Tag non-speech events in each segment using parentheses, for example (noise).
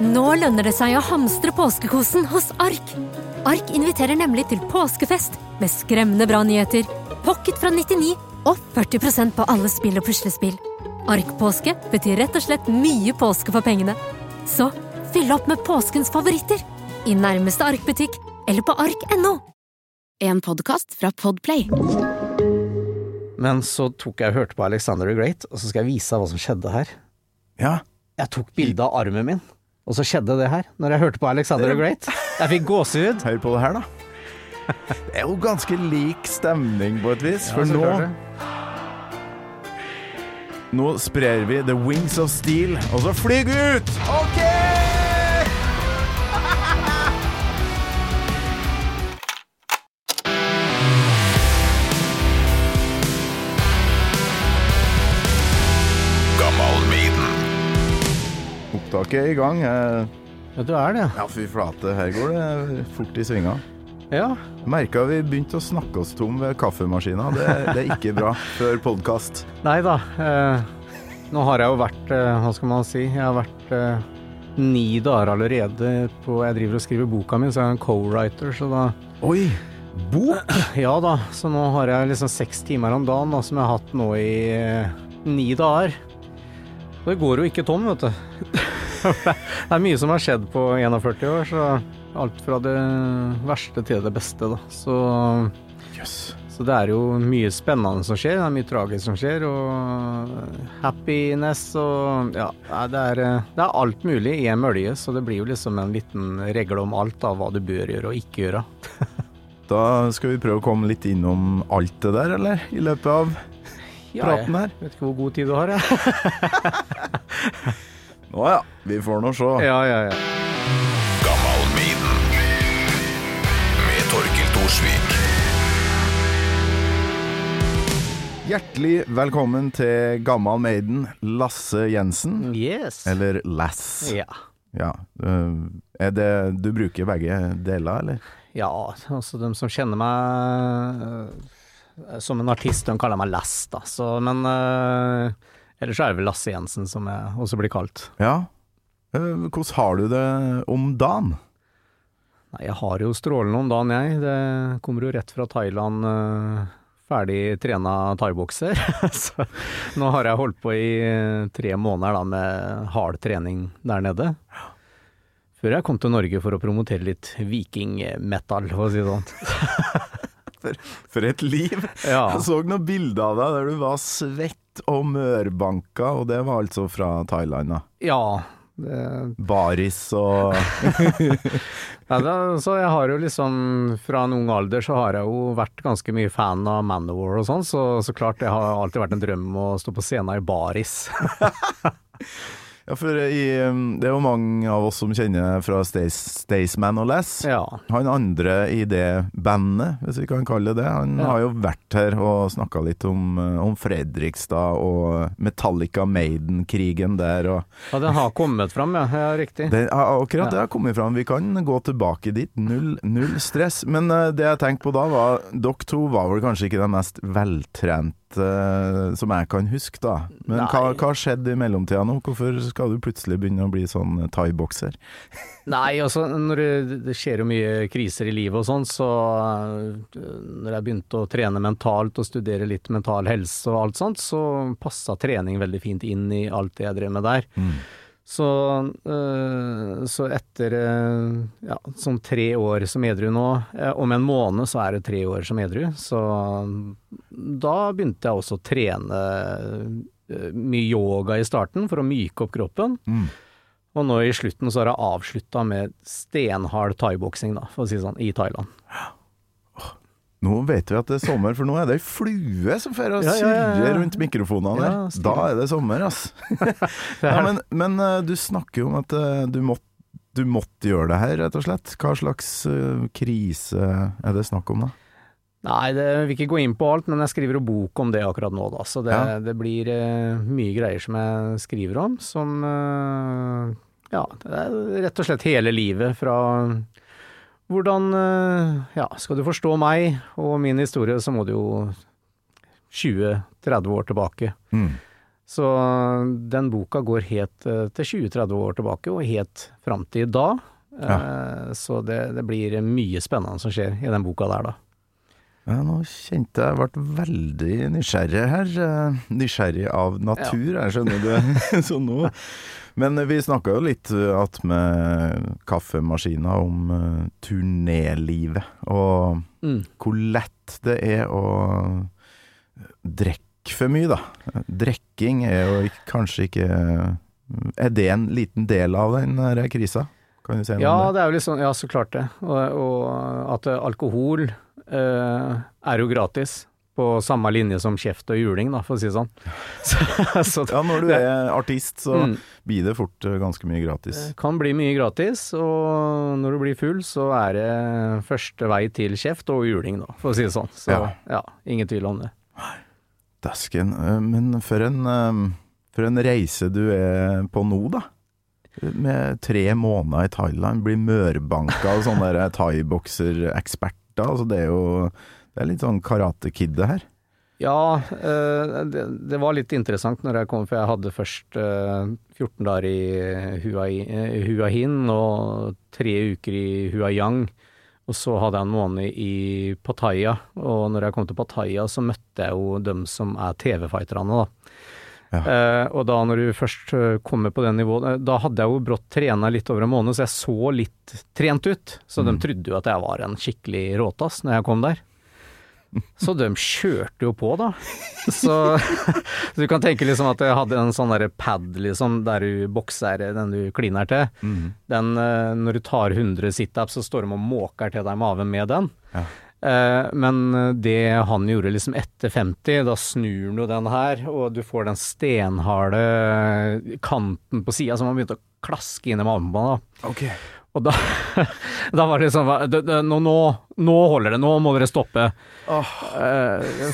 Nå lønner det seg å hamstre påskekosen hos Ark. Ark inviterer nemlig til påskefest med skremmende bra nyheter, pocket fra 99 og 40% på alle spill og puslespill. Ark-påske betyr rett og slett mye påske for pengene. Så fyll opp med påskens favoritter i nærmeste Ark-butikk eller på ark.no. En podkast fra Podplay. Men så tok jeg og hørte på Alexander the Great, og så skal jeg vise deg hva som skjedde her. Ja. Jeg tok bilde av armen min, og så skjedde det her. Når jeg hørte på Alexander the Great. Jeg fikk gåsehud. Hør på det her, da. Det er jo ganske lik stemning på et vis, for så nå. Nå sprer vi The Wings of Steel, og så flyr vi ut! OK! Er i gang. Eh, Ja, du er det, Ja, fy flate, her går det fort i svinga. ja. Merka vi begynte å snakke oss tom ved kaffemaskina. Det, det er ikke bra før podkast. Nei da. Eh, nå har jeg jo vært, eh, hva skal man si, jeg har vært eh, ni dager allerede på Jeg driver og skriver boka mi, så jeg er en co-writer, så da Oi! Bok? (clears throat) Ja da, så nå har jeg liksom seks timer om dagen, da, som jeg har hatt nå i ni dager. Det går jo ikke tom, vet du. (laughs) det er mye som har skjedd på 41 år, så alt fra det verste til det beste, da. Så, yes. så det er jo mye spennende som skjer, det er mye tragisk som skjer, og happiness og Ja, det er, eh, det er alt mulig i en mølje, så det blir jo liksom en liten regle om alt av hva du bør gjøre og ikke gjøre. (laughs) Da skal vi prøve å komme litt innom alt det der, eller? I løpet av praten her. Jeg vet ikke hvor god tid du har, jeg. (laughs) Å ja, vi får nå se. Ja, ja, ja. Med Torkil Thorsvik. Hjertelig velkommen til Gammal Maiden, Lasse Jensen. Yes. Eller Lass. Ja. Ja. øh, Er det Du bruker begge deler, eller? ja, altså de som kjenner meg som en artist, hun kaller meg Lass, da. Så, men uh, ellers er det vel Lasse Jensen som jeg også blir kalt. Ja. Øh, Hvordan har du det om dagen? Nei, jeg har jo strålende om dagen, jeg. Det kommer jo rett fra Thailand. Uh, Ferdig trena thaibokser. (laughs) Så nå har jeg holdt på i tre måneder da med hard trening der nede. Før jeg kom til Norge for å promotere litt vikingmetal, for å si det sånn. (laughs) For et liv! Ja. Jeg så noen bilder av deg der du var svett og mørbanka, og det var altså fra Thailand, da. Ja. Det, Baris og (laughs) (laughs) ja da, så jeg har jo liksom Fra en ung alder så har jeg jo vært ganske mye fan av Manowar og sånn, så, så klart det har alltid vært en drøm å stå på scenen i baris. (laughs) Ja, for i, um, det er jo mange av oss som kjenner fra Staysman og Les. ja. Han andre i det bandet, hvis vi kan kalle det det, han Ja. har jo vært her og snakka litt om, uh, om Fredrikstad og Metallica Maiden-krigen der og ja, den har kommet fram, ja. ja riktig. det, Akkurat det har kommet fram. Vi kan gå tilbake dit. Null, null stress. Men uh, det jeg tenkte på da, var Dere to var vel kanskje ikke de mest veltrente uh, som jeg kan huske, da. Men hva, Nei. hva skjedde i mellomtida nå? Hvorfor skal du plutselig begynne å bli sånn thaibokser? (laughs) Nei, altså når det, det skjer jo mye kriser i livet og sånn, så når jeg begynte å trene mentalt og studere litt mental helse og alt sånt, så passa trening veldig fint inn i alt det jeg drev med der. Så, øh, så etter øh, ja, sånn tre år som edru nå, øh, om en måned så er det tre år som edru, så da begynte jeg også å trene mye yoga i starten for å myke opp kroppen. Og nå i slutten så har jeg avslutta med stenhard thaiboksing, da, for å si det sånn, i Thailand. Nå vet vi at det er sommer, for nå er det ei flue som fører og Ja, ja, ja, surrer rundt mikrofonene der. Da er det sommer, ass. (laughs) ja, men, men eh, du snakker jo om at eh, du måtte du måtte gjøre det her, rett og slett. Hva slags eh, krise er det snakk om, da? Nei, det vil ikke gå inn på alt, men jeg skriver jo bok om det akkurat nå, da. Så det, Ja. det blir uh, mye greier som jeg skriver om, som uh, Ja, det er rett og slett hele livet fra hvordan eh, Ja, skal du forstå meg og min historie, så må du jo 20-30 år tilbake. Mm. Så den boka går helt eh, til 20-30 år tilbake, og helt fram til da. Ja. Så det, det blir mye spennende som skjer i den boka der, da. Ja, nå kjente jeg ble veldig nysgjerrig her. eh, Nysgjerrig av natur, jeg skjønner du. (laughs) Så nå Men vi snakka jo litt at med kaffemaskina om eh, turnélivet, og Mm. hvor lett det er å drikke for mye, da. Drikking er jo kanskje ikke Er det en liten del av den krisa? Kan du si noe Ja, om det? det er jo litt sånn, ja så klart det. Og, og at eh, alkohol eh, er jo gratis. På samme linje som kjeft og juling, da, for å si det sånn. (laughs) Så, så Ja, når du er artist, så Mm. blir det fort eh, ganske mye gratis. Det kan bli mye gratis, og når du blir full, så er det første vei til kjeft og juling, da, for å si det sånn. Så Ja. ja, ingen tvil om det. Dæsken. eh, Men for en, eh, for en reise du er på nå, da. Med tre måneder i Thailand, blir mørbanka av sånne der thaiboksereksperter. Altså det er jo det er litt sånn Karate Kid det her. Ja, eh, det, var litt interessant når jeg kom, for jeg hadde først eh, 14 dager i eh, Hua Hin og tre uker i Hua Yang. Og så hadde jeg en måned i Pattaya, og når jeg kom til Pattaya, så møtte jeg jo dem som er TV-fighterne, da. Ja. Eh, og da når du først eh, kommer på det nivået, eh, da hadde jeg jo brått trena litt over en måned, så jeg så litt trent ut. Så de trodde jo at jeg var en skikkelig råtass når jeg kom der. (laughs) Så de kjørte jo på, da. Så, (laughs) så du kan tenke liksom at jeg hadde en sånn derre pad, liksom, der du bokser den du kliner til. Den, eh, når du tar 100 situps, så står de og måker til deg maven med den. Ja. Eh, Men det han gjorde liksom etter 50, da snur jo den her, og du får den stenharde kanten på sida som han begynte å klaske inn i på han. Og da, (laughs) da var det sånn nå, nå, nå holder det, nå må dere stoppe. Oh.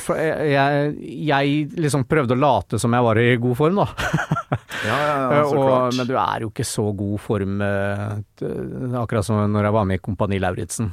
for jeg, jeg, jeg liksom prøvde å late som jeg var i god form, da. Ja, ja, ja, så og, klart. men du er jo ikke så god form, eh, akkurat som når jeg var med i Kompani Lauritzen.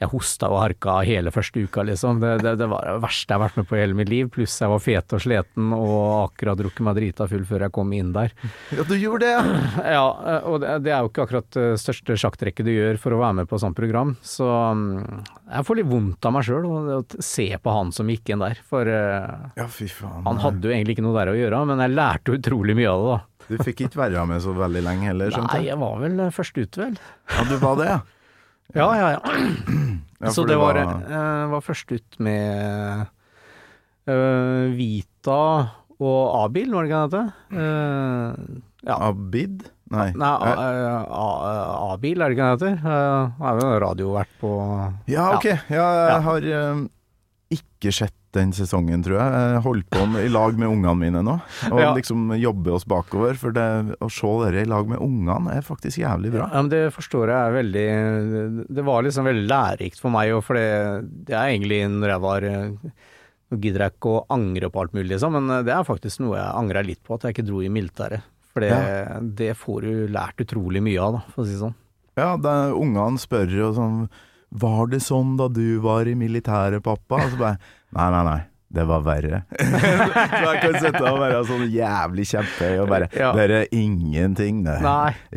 Jeg hosta og harka hele første uka, liksom. Det, det, det var det verste jeg har vært med på i hele mitt liv. Pluss jeg var fet og sliten og akkurat drukket meg drita full før jeg kom inn der. Ja, du gjorde det, ja! (clears throat) Ja, og det, det er jo ikke akkurat det største sjakktrekket du gjør for å være med på sånt program. Så mm, jeg får litt vondt av meg sjøl å se på han som gikk inn der. For eh, Ja, faen. han hadde jo egentlig ikke noe der å gjøre, men jeg lærte utrolig mye av det, da. Du fikk ikke være med så veldig lenge heller, (laughs) skjønte Nei, jeg. jeg var vel først ut, vel. Ja, du var det, ja. Ja, ja, ja. ja Så det var, eh, var først ut med uh, Vita og Abil, var det ikke det het? Uh, ja. Abid? Nei. Nei, Eh, eh, Abil, er det ikke det heter? Uh, er jo radiovert på Ja, ok. Ja, jeg har eh, ikke sett den sesongen, tror jeg. Jeg holdt på i lag med ungene mine nå. Og Ja. liksom jobbe oss bakover. For det, å se dere i lag med ungene er faktisk jævlig bra. Ja, men Det forstår jeg er veldig Det var liksom veldig lærerikt for meg, òg, for det, det er egentlig når jeg var Nå gidder jeg ikke å angre på alt mulig, liksom, men det er faktisk noe jeg angrer litt på, at jeg ikke dro i militæret. For det, Ja. det får du lært utrolig mye av, da, for å si det sånn. Ja, ungene spør jo sånn Var det sånn da du var i militæret, pappa? Og så bare Nei, nei, nei. Det var verre. (laughs) så jeg kan sitte og være sånn jævlig kjempehøy og bare Ja. Det er ingenting, det.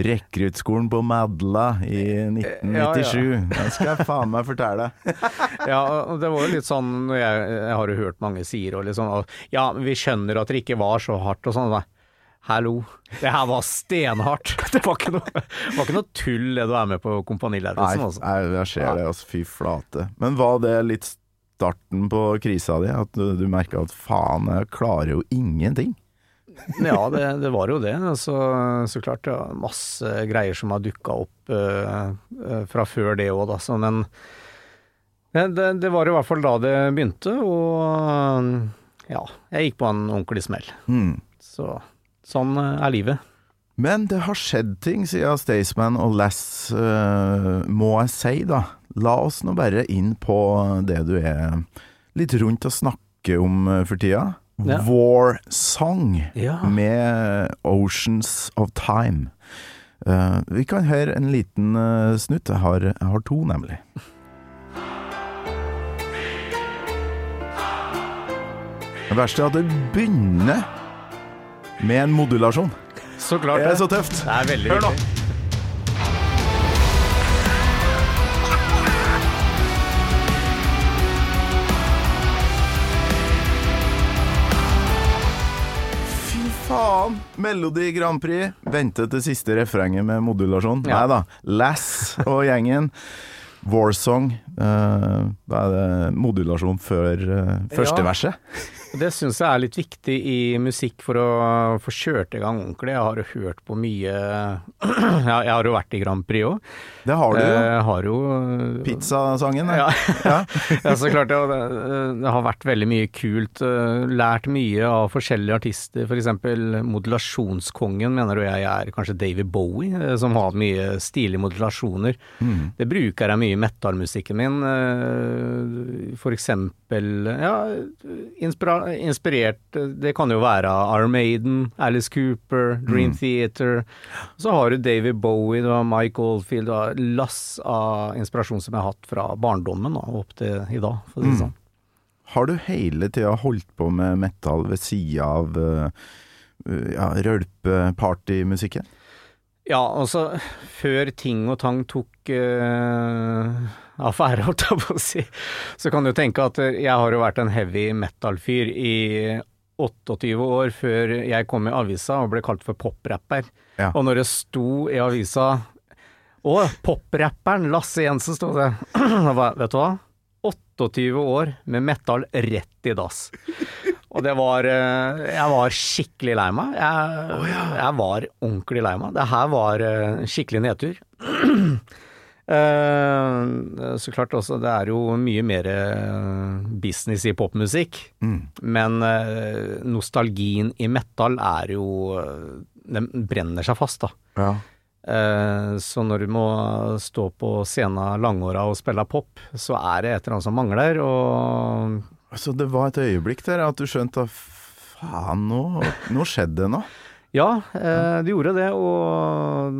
Rekruttskolen på Madla i 1997. Det skal jeg faen meg fortelle. (laughs) Ja, og det var jo litt sånn jeg, jeg har jo hørt mange sier og liksom og, Ja, vi skjønner at det ikke var så hardt og sånn. Nei. Hallo, det her var stenhardt. (laughs) Det var ikke noe, var ikke noe tull det du er med på Kompani Nei, Lauritzen, altså. jeg, jeg ser det, altså. Fy flate. Men var det litt starten på krisa di? At du, du merka at faen, jeg klarer jo ingenting? Ja, det, det var jo det. Så, så klart, ja, masse greier som har dukka opp eh, fra før det òg, da. Så, men det, det var i hvert fall da det begynte, og ja, jeg gikk på en ordentlig smell. Mm. Så sånn eh, er livet. Men det har skjedd ting siden Staysman og Les, uh, må jeg si, da. La oss nå bare inn på det du er litt rundt å snakke om eh, for tida. Ja. War Song Ja. med Oceans of Time. Uh, vi kan høre en liten uh, snutt. Jeg har, jeg har to, nemlig. Det verste er at det begynner med en modulasjon. Så klart Det er så tøft. Det er veldig Hør nå. viktig. Faen! Melodi Grand Prix. Vente til siste refrenget med modulasjon. Ja. Nei da. Lass og gjengen. Warsong. Uh, da er det modulasjon før uh, første Ja. verset. Det syns jeg er litt viktig i musikk for å få kjørt i gang ordentlig. Jeg har jo hørt på mye (clears throat) Jeg har jo vært i Grand Prix òg. Det har du jo. Jeg har jo Pizzasangen. Ja. Ja. (laughs) ja, så klart det, det, det har vært veldig mye kult. eh, Lært mye av forskjellige artister. For eksempel modulasjonskongen mener jo jeg er kanskje David Bowie, eh, som har mye stilige modulasjoner. Mm. Det bruker jeg mye i metal-musikken min. F.eks. For ja, inspira inspirert eh, Det kan jo være Iron Maiden, Alice Cooper, Dream Theater. Så har du David Bowie, du har Mike Oldfield, du har lass av inspirasjon som jeg har hatt fra barndommen og opp til i dag, for å si det sånn. Har du hele tida holdt på med metal ved sida av uh, ja, rølpepartymusikken? Ja, altså før ting og tang tok eh, affære, holdt jeg på å si, så kan du tenke at eh, jeg har jo vært en heavy metal-fyr i 28 år før jeg kom i avisa og ble kalt for poprapper. Ja. Og når det sto i avisa Å, poprapperen Lasse Jensen, sto det. (clears throat) Vet du hva? 28 år med metal rett i dass. Og det var eh, Jeg var skikkelig lei meg. Jeg, jeg var ordentlig lei meg. Det her var eh, skikkelig nedtur. (clears throat) Eh, så klart også, det er jo mye mer eh, business i popmusikk. Mm. Men eh, nostalgien i metal er jo Den brenner seg fast, da. Ja. Så når du må stå på scenen langåra og spille pop, så er det et eller annet som mangler, og Så det var et øyeblikk der at du skjønte at faen, nå, nå skjedde det noe. Ja, eh, det gjorde det, og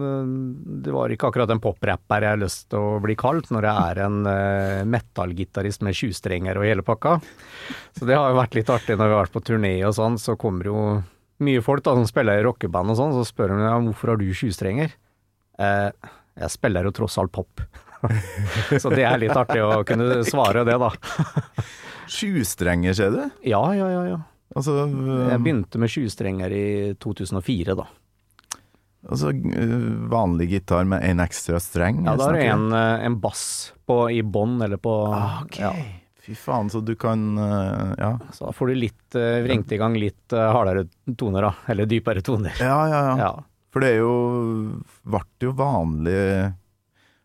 det var ikke akkurat en poprapper jeg har lyst til å bli kalt, når jeg er en eh, metal-gitarist med tjuvstrenger og hele pakka. Så det har jo vært litt artig når vi har vært på turné og sånn, så kommer jo mye folk da som spiller i rockeband og sånn, så spør de ja, hvorfor har du tjuvstrenger? Eh, jeg spiller jo tross alt pop. (laughs) så det er litt artig å kunne svare det, da. Tjuvstrenger, ser du? Ja, ja, ja. ja. Altså, Jeg begynte med tjuvstrenger i 2004, da. altså øh, vanlig gitar med en ekstra streng? Ja, da har du en, eh, en bass på, i bånn, eller på Ah, okay. ja. Fy faen, så du kan øh, Ja. Så da får du litt uh, vrengt i gang litt eh, hardere toner, da. Eller dypere toner. Ja, ja, ja. Ja. For det er jo Ble jo vanlig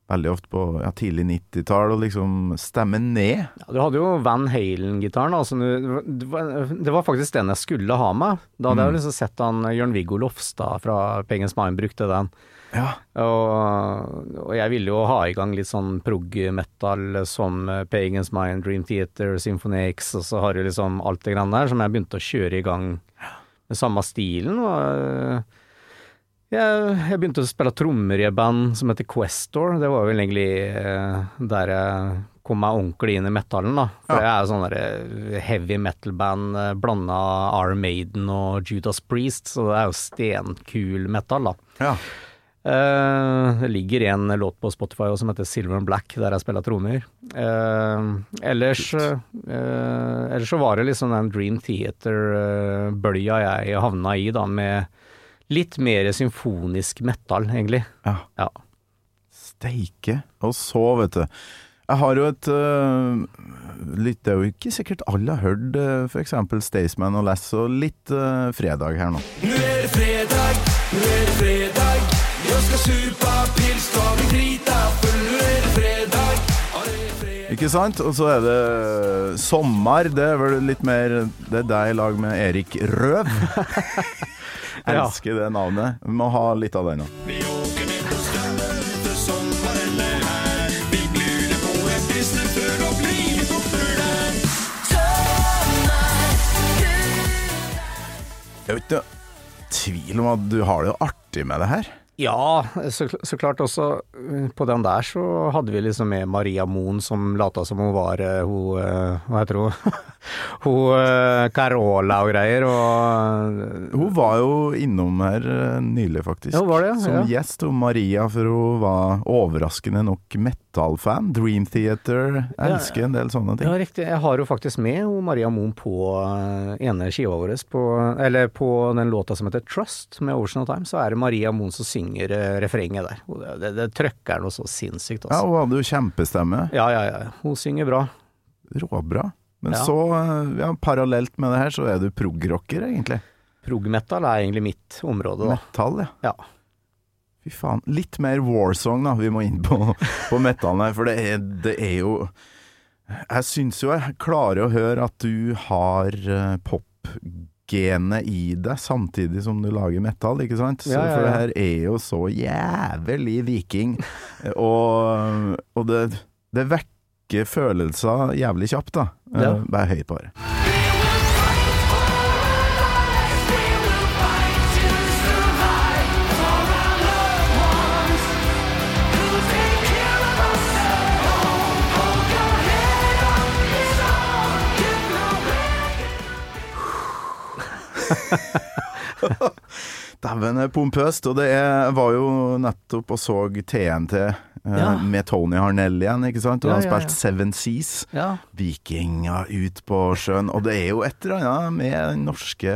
veldig ofte på ja, tidlig 90-tall og liksom stemme ned. Ja, du hadde jo Van Halen-gitaren. Altså, det, var, faktisk den jeg skulle ha med. Da hadde jeg jo liksom sett han eh, Jørn-Viggo Lofstad fra Pengens Mind brukte den. Ja. Og, og jeg ville jo ha i gang litt sånn prog-metal som eh, Pagans Mind, Dream Theater, Symphony X, og så har du liksom alt det grann der som jeg begynte å kjøre i gang med samme stilen. Og eh, jeg, jeg begynte å spille trommer i et band som heter Questor. Det var vel egentlig eh, der jeg kom meg ordentlig inn i metallen, da. For jeg er sånn der eh, heavy metal-band eh, blanda R. Maiden og Judas Priest, så det er jo stenkul metal, da. ja. Eh, det ligger en låt på Spotify som heter Silver and Black, der jeg spiller trommer. Eh, ellers, eh, ellers så var det liksom den Dream Theater-bølja jeg havna i, da, med litt mer symfonisk metal, egentlig. ja. Ja. Steike. Og så, vet du Jeg har jo et uh, litt, Det er jo ikke sikkert alle har hørt uh, for eksempel Staysman og Lass og litt uh, fredag her nå. Nå er det fredag, nå er det fredag Jag skal supa pils, skal mig drita full. Nå er det fredag Ja, det fredag Ikke sant? Og så er det sommer. Det er vel litt mer Det er deg i lag med Erik Røv. (laughs) Ja. Elsker det navnet. Vi må ha litt av det nå. Vi åker med på stranden för sommaren är her. Vi bjuder på en för då blir vi der. Det er jo ikke tvil om at du har det jo artig med det her. Ja, så, så klart også eh, på den der så hadde vi liksom med Maria Moen som lata som hun var eh, hun eh, Hva heter hun? (laughs) hun Carola og greier, og Hun var jo innom her nylig, faktisk. Ja, hun var det, ja. Som gjest. Og Maria, for hun var overraskende nok metal-fan. Dream Theater. Elsker en del sånne ting. Ja, riktig. Jeg har jo faktisk med hun Maria Moen på ene skiva vår, på, eller på den låta som heter Trust med Ocean of Time, så er det Maria Moen som synger eh, refrenget der. Det, det, det trøkker noe så sinnssykt, Ja, altså. hun hadde jo kjempestemme. Ja, ja, ja. Hun synger bra. Råbra. Men Ja. så, ja, parallelt med det her, så er du prog-rocker, egentlig. Prog-metal er egentlig mitt område, da. Metal, ja. Ja. Fy faen. Litt mer warsong, da. Vi må inn på, på metallen her, for det er, det er jo Jeg syns jo jeg klarer å høre at du har eh, popgenet i deg, samtidig som du lager metal, ikke sant? Så, Ja, ja, For det her er jo så jævlig viking, (laughs) og, og det, det vekker følelser jævlig kjapt, da. Ja. Eh, Bare høy på det. (laughs) Dæven, pompøst. Og det er, var jo nettopp og så TNT eh, Ja. med Tony Harnell igjen, ikke sant? Og Ja, han ja, spilte Seven Seas. Vikinger ut på sjøen. Og det er jo et eller annet med den norske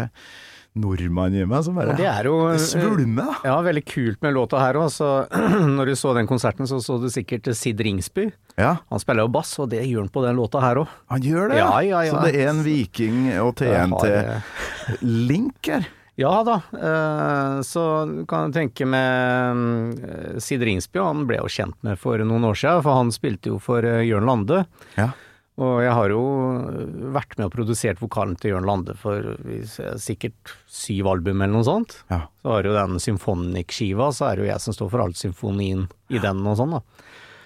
nordmannen i meg som bare det er jo svulmer. Ja, veldig kult med låta her òg. (clears throat) Når du så den konserten, så så du sikkert Sid Ringsby. Ja, Han spiller jo bass, og det gjør han på den låta her òg. han gjør det, Ja, ja, ja. Så det er en viking og TNT-link her. Ja da, eh, så du kan tenke med eh, Sid Ringsby, han ble jo kjent med for noen år siden, for han spilte jo for eh, Jørn Lande. Ja. Og jeg har jo vært med og produsert vokalen til Jørn Lande for sikkert syv album eller noe sånt. Ja. Så har jo den Symphonic-skiva, så er det jo jeg som står for all symfonien i den og sånn da.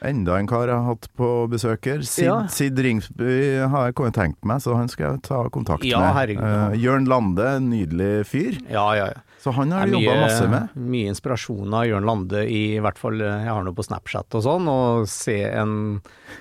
Enda en kar jeg har hatt på besøk her. Sid, Ja. Sid Ringsby har jeg kommet tenkt meg, så han skal jeg ta kontakt med. herregud. Eh, Jørn Lande, nydelig fyr. Ja, ja, ja. Så han har jobba masse med. Mye inspirasjon av Jørn Lande i, i hvert fall eh, jeg har noe på Snapchat og sånn, Å se en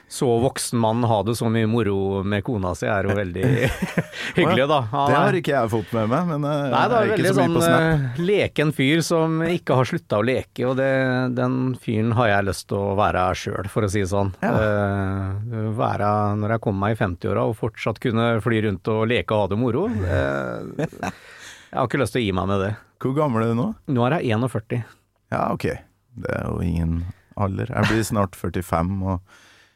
så voksen mann ha det så mye moro med kona si er jo veldig (laughs) (laughs) hyggelig, da. Han Det har ikke jeg fått med meg, men jeg Nei, det er er ikke veldig så mye sånn på Snap. eh, leken fyr som ikke har slutta å leke, og det, den fyren har jeg lyst til å være sjøl, for å si det sånn. Ja. Uh, være når jeg kommer meg i 50-åra og fortsatt kunne fly rundt og leke og ha det moro. eh, (laughs) jeg har ikke lyst til å gi meg med det. Hvor gammel er du nå? Nå er jeg 41. Ja, ok. Det er jo ingen alder. Jeg blir snart 45 og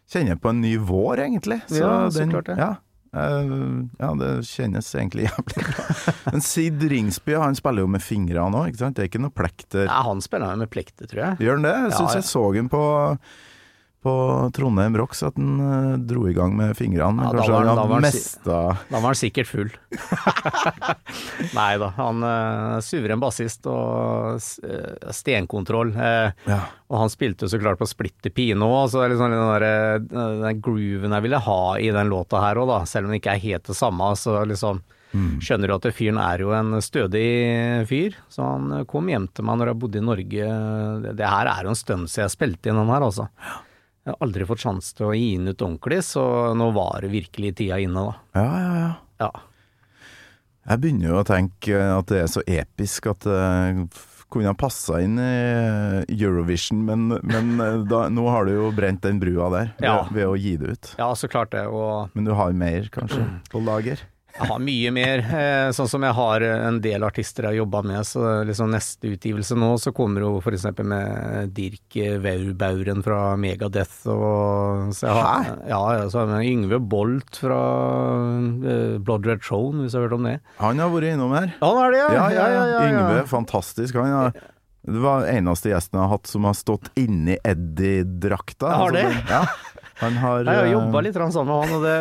kjenner på en ny vår, egentlig. Ja, så klart det. Ja, Uh, ja, det kjennes egentlig (laughs) jævlig bra. Men Sid Ringsby han spiller jo med fingrene òg, ikke sant? Det er ikke noe plekter. Ja, han spiller med plekter, tror jeg. Gjør han det? Jeg Ja, syns ja. jeg så han på på Trondheim Rocks at han eh, dro i gang med fingrene. Ja, da kanskje var han- han da var mesta Da var han sikkert full. (laughs) Nei da, han er suveren bassist og eh, stenkontroll. Uh, Ja. og han spilte så klart på splitter pine òg, så er liksom den, der, eh, den grooven jeg ville ha i den låta her òg. Selv om det ikke er helt det samme, så liksom Mm. skjønner du at fyren er jo en stødig fyr. Så han kom hjem til meg når jeg bodde i Norge. Det, her er jo en stund siden jeg spilte inn den her, altså. Jeg har aldri fått sjanse til å gi den ut ordentlig, så nå var det virkelig tida inne, da. ja, ja, ja. Ja. Jeg begynner jo å tenke at det er så episk at det kunne ha passa inn i Eurovision, men, men da, nå har du jo brent den brua der ved, ved å gi det ut. Ja, så klart det. Og Men du har mer, kanskje, på lager? Jeg har mye mer. Eh, sånn som jeg har en del artister jeg har jobba med, så liksom neste utgivelse nå, så kommer jo eksempel med Dirk Vaurbauren fra Megadeth og så jeg har, Ja, ja, så har jeg med Yngve Bolt fra eh, Blood Red Throne, hvis du har hørt om det. Han har vært innom her. Han er det, Ja, ja, ja. Yngve, fantastisk. Han har, det var eneste gjesten jeg har hatt som har stått inni Eddie-drakta. Har det? ja. Han har, Jeg har eh, jobba litt sånn med han, og det,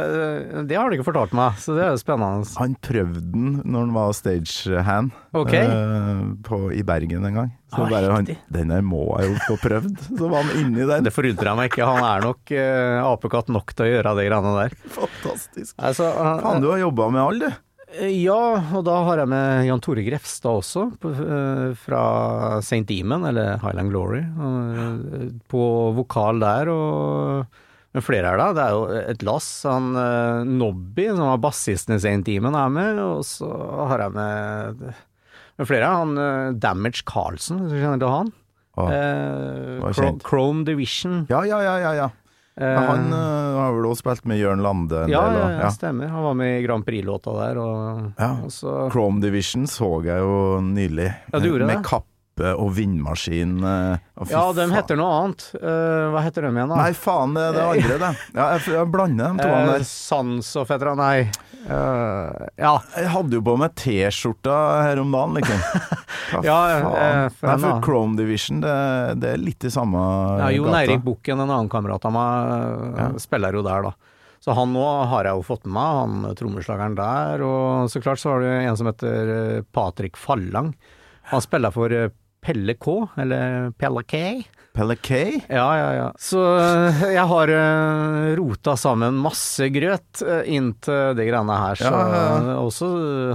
det har han ikke fortalt meg, så det er jo spennende. Han prøvde den når han var stagehand okay. uh, på, i Bergen en gang. Så Ah, bare han. Den her må jeg jo få prøvd. Så var han inni den. Det forundrer meg ikke, han er nok uh, apekatt nok til å gjøre de greiene der. Fantastisk. Altså, han- Faen, du har jobba med alle, du. Ja, og da har jeg med Jan Tore Grefstad også, på, eh, fra St. Demon, eller Highland Glory, eh, på vokal der, og men flere er da. Det er jo et lass. Han uh, Nobby, som var bassisten i St. Demon, er med, og så har jeg med, med flere. Han uh, Damage Carlsen, hvis du kjenner til han? Ah, Eh, Chrome Division. Ja, ja, ja, ja. ja. Eh, Ja, han uh, har vel også spilt med Jørn Lande en ja, del. ja, og- ja, stemmer. Han var med i Grand Prix-låta der, og, Ja. og så Chrome Division så jeg jo nylig. Ja, du gjorde med det? Kappe og vindmaskin. og Ja, de heter noe annet. Eh, hva heter de igjen, da? Nei, faen, det er det andre, det. Ja, jeg, jeg blander de to Eh, der. Sans og Fetra, nei. Uh, ja. Jeg hadde jo på meg T-skjorta her om dagen, liksom. (laughs) Hva Ja, eh, faen? for Nei, for. Chrome Division, det, det er litt i samme ja Jon. Eirik Bukken, en annen kamerat av meg, Ja. spiller jo der, da. Så han nå har jeg jo fått med meg, han trommeslageren der. Og så klart så har du en som heter eh, Patrick Fallang. Han spiller for eh, Pelle K, eller Pelle K. Pelle K? Ja, ja, ja. Så eh, jeg har eh, rota sammen masse grøt Inntil inn til de greiene her. Så Ja, ja, eh, også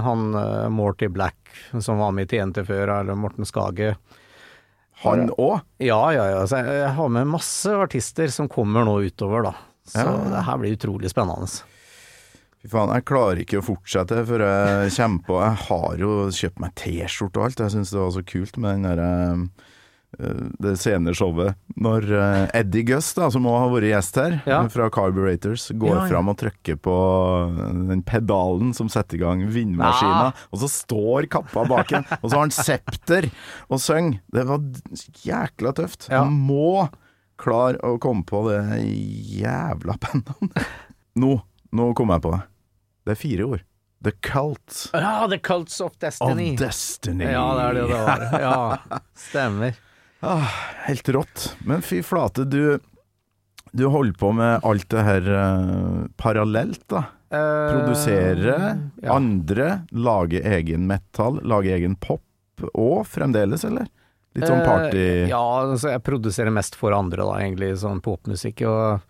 han eh, Morty Black, som var med i TNT før, eller Morten Skage. Han òg? Ja, ja, ja. Så jeg, har med masse artister som kommer nå utover, da. Så det her blir utrolig spennende. Fy faen, jeg klarer ikke å fortsette før jeg kommer på Jeg har jo kjøpt meg T-skjorte og alt. Jeg syns det var så kult med den derre det senere showet, når eh, Eddie Guss, da, som også har vært gjest her, Ja. fra Carburetors, går Ja, ja. fram og trykker på den pedalen som setter i gang vindmaskina, ja. og så står kappa bak en, og så har han septer og synger. Det var jækla tøft. Ja. Han må klare å komme på det jævla bandnavnet. Nå, nå kom jeg på det. Det er fire ord. The Cult Ja, The Cults of Destiny. of Destiny. Ja, det er det det var. Ja, (laughs) stemmer. Ah, helt rått. Men fy flate, du Du holder på med alt det her uh, parallelt, da. Uh, Produsere ja. andre, lage egen metal, lage egen pop og fremdeles, eller? Litt sånn party uh, ja, altså jeg produserer mest for andre, da, egentlig, sånn popmusikk. Og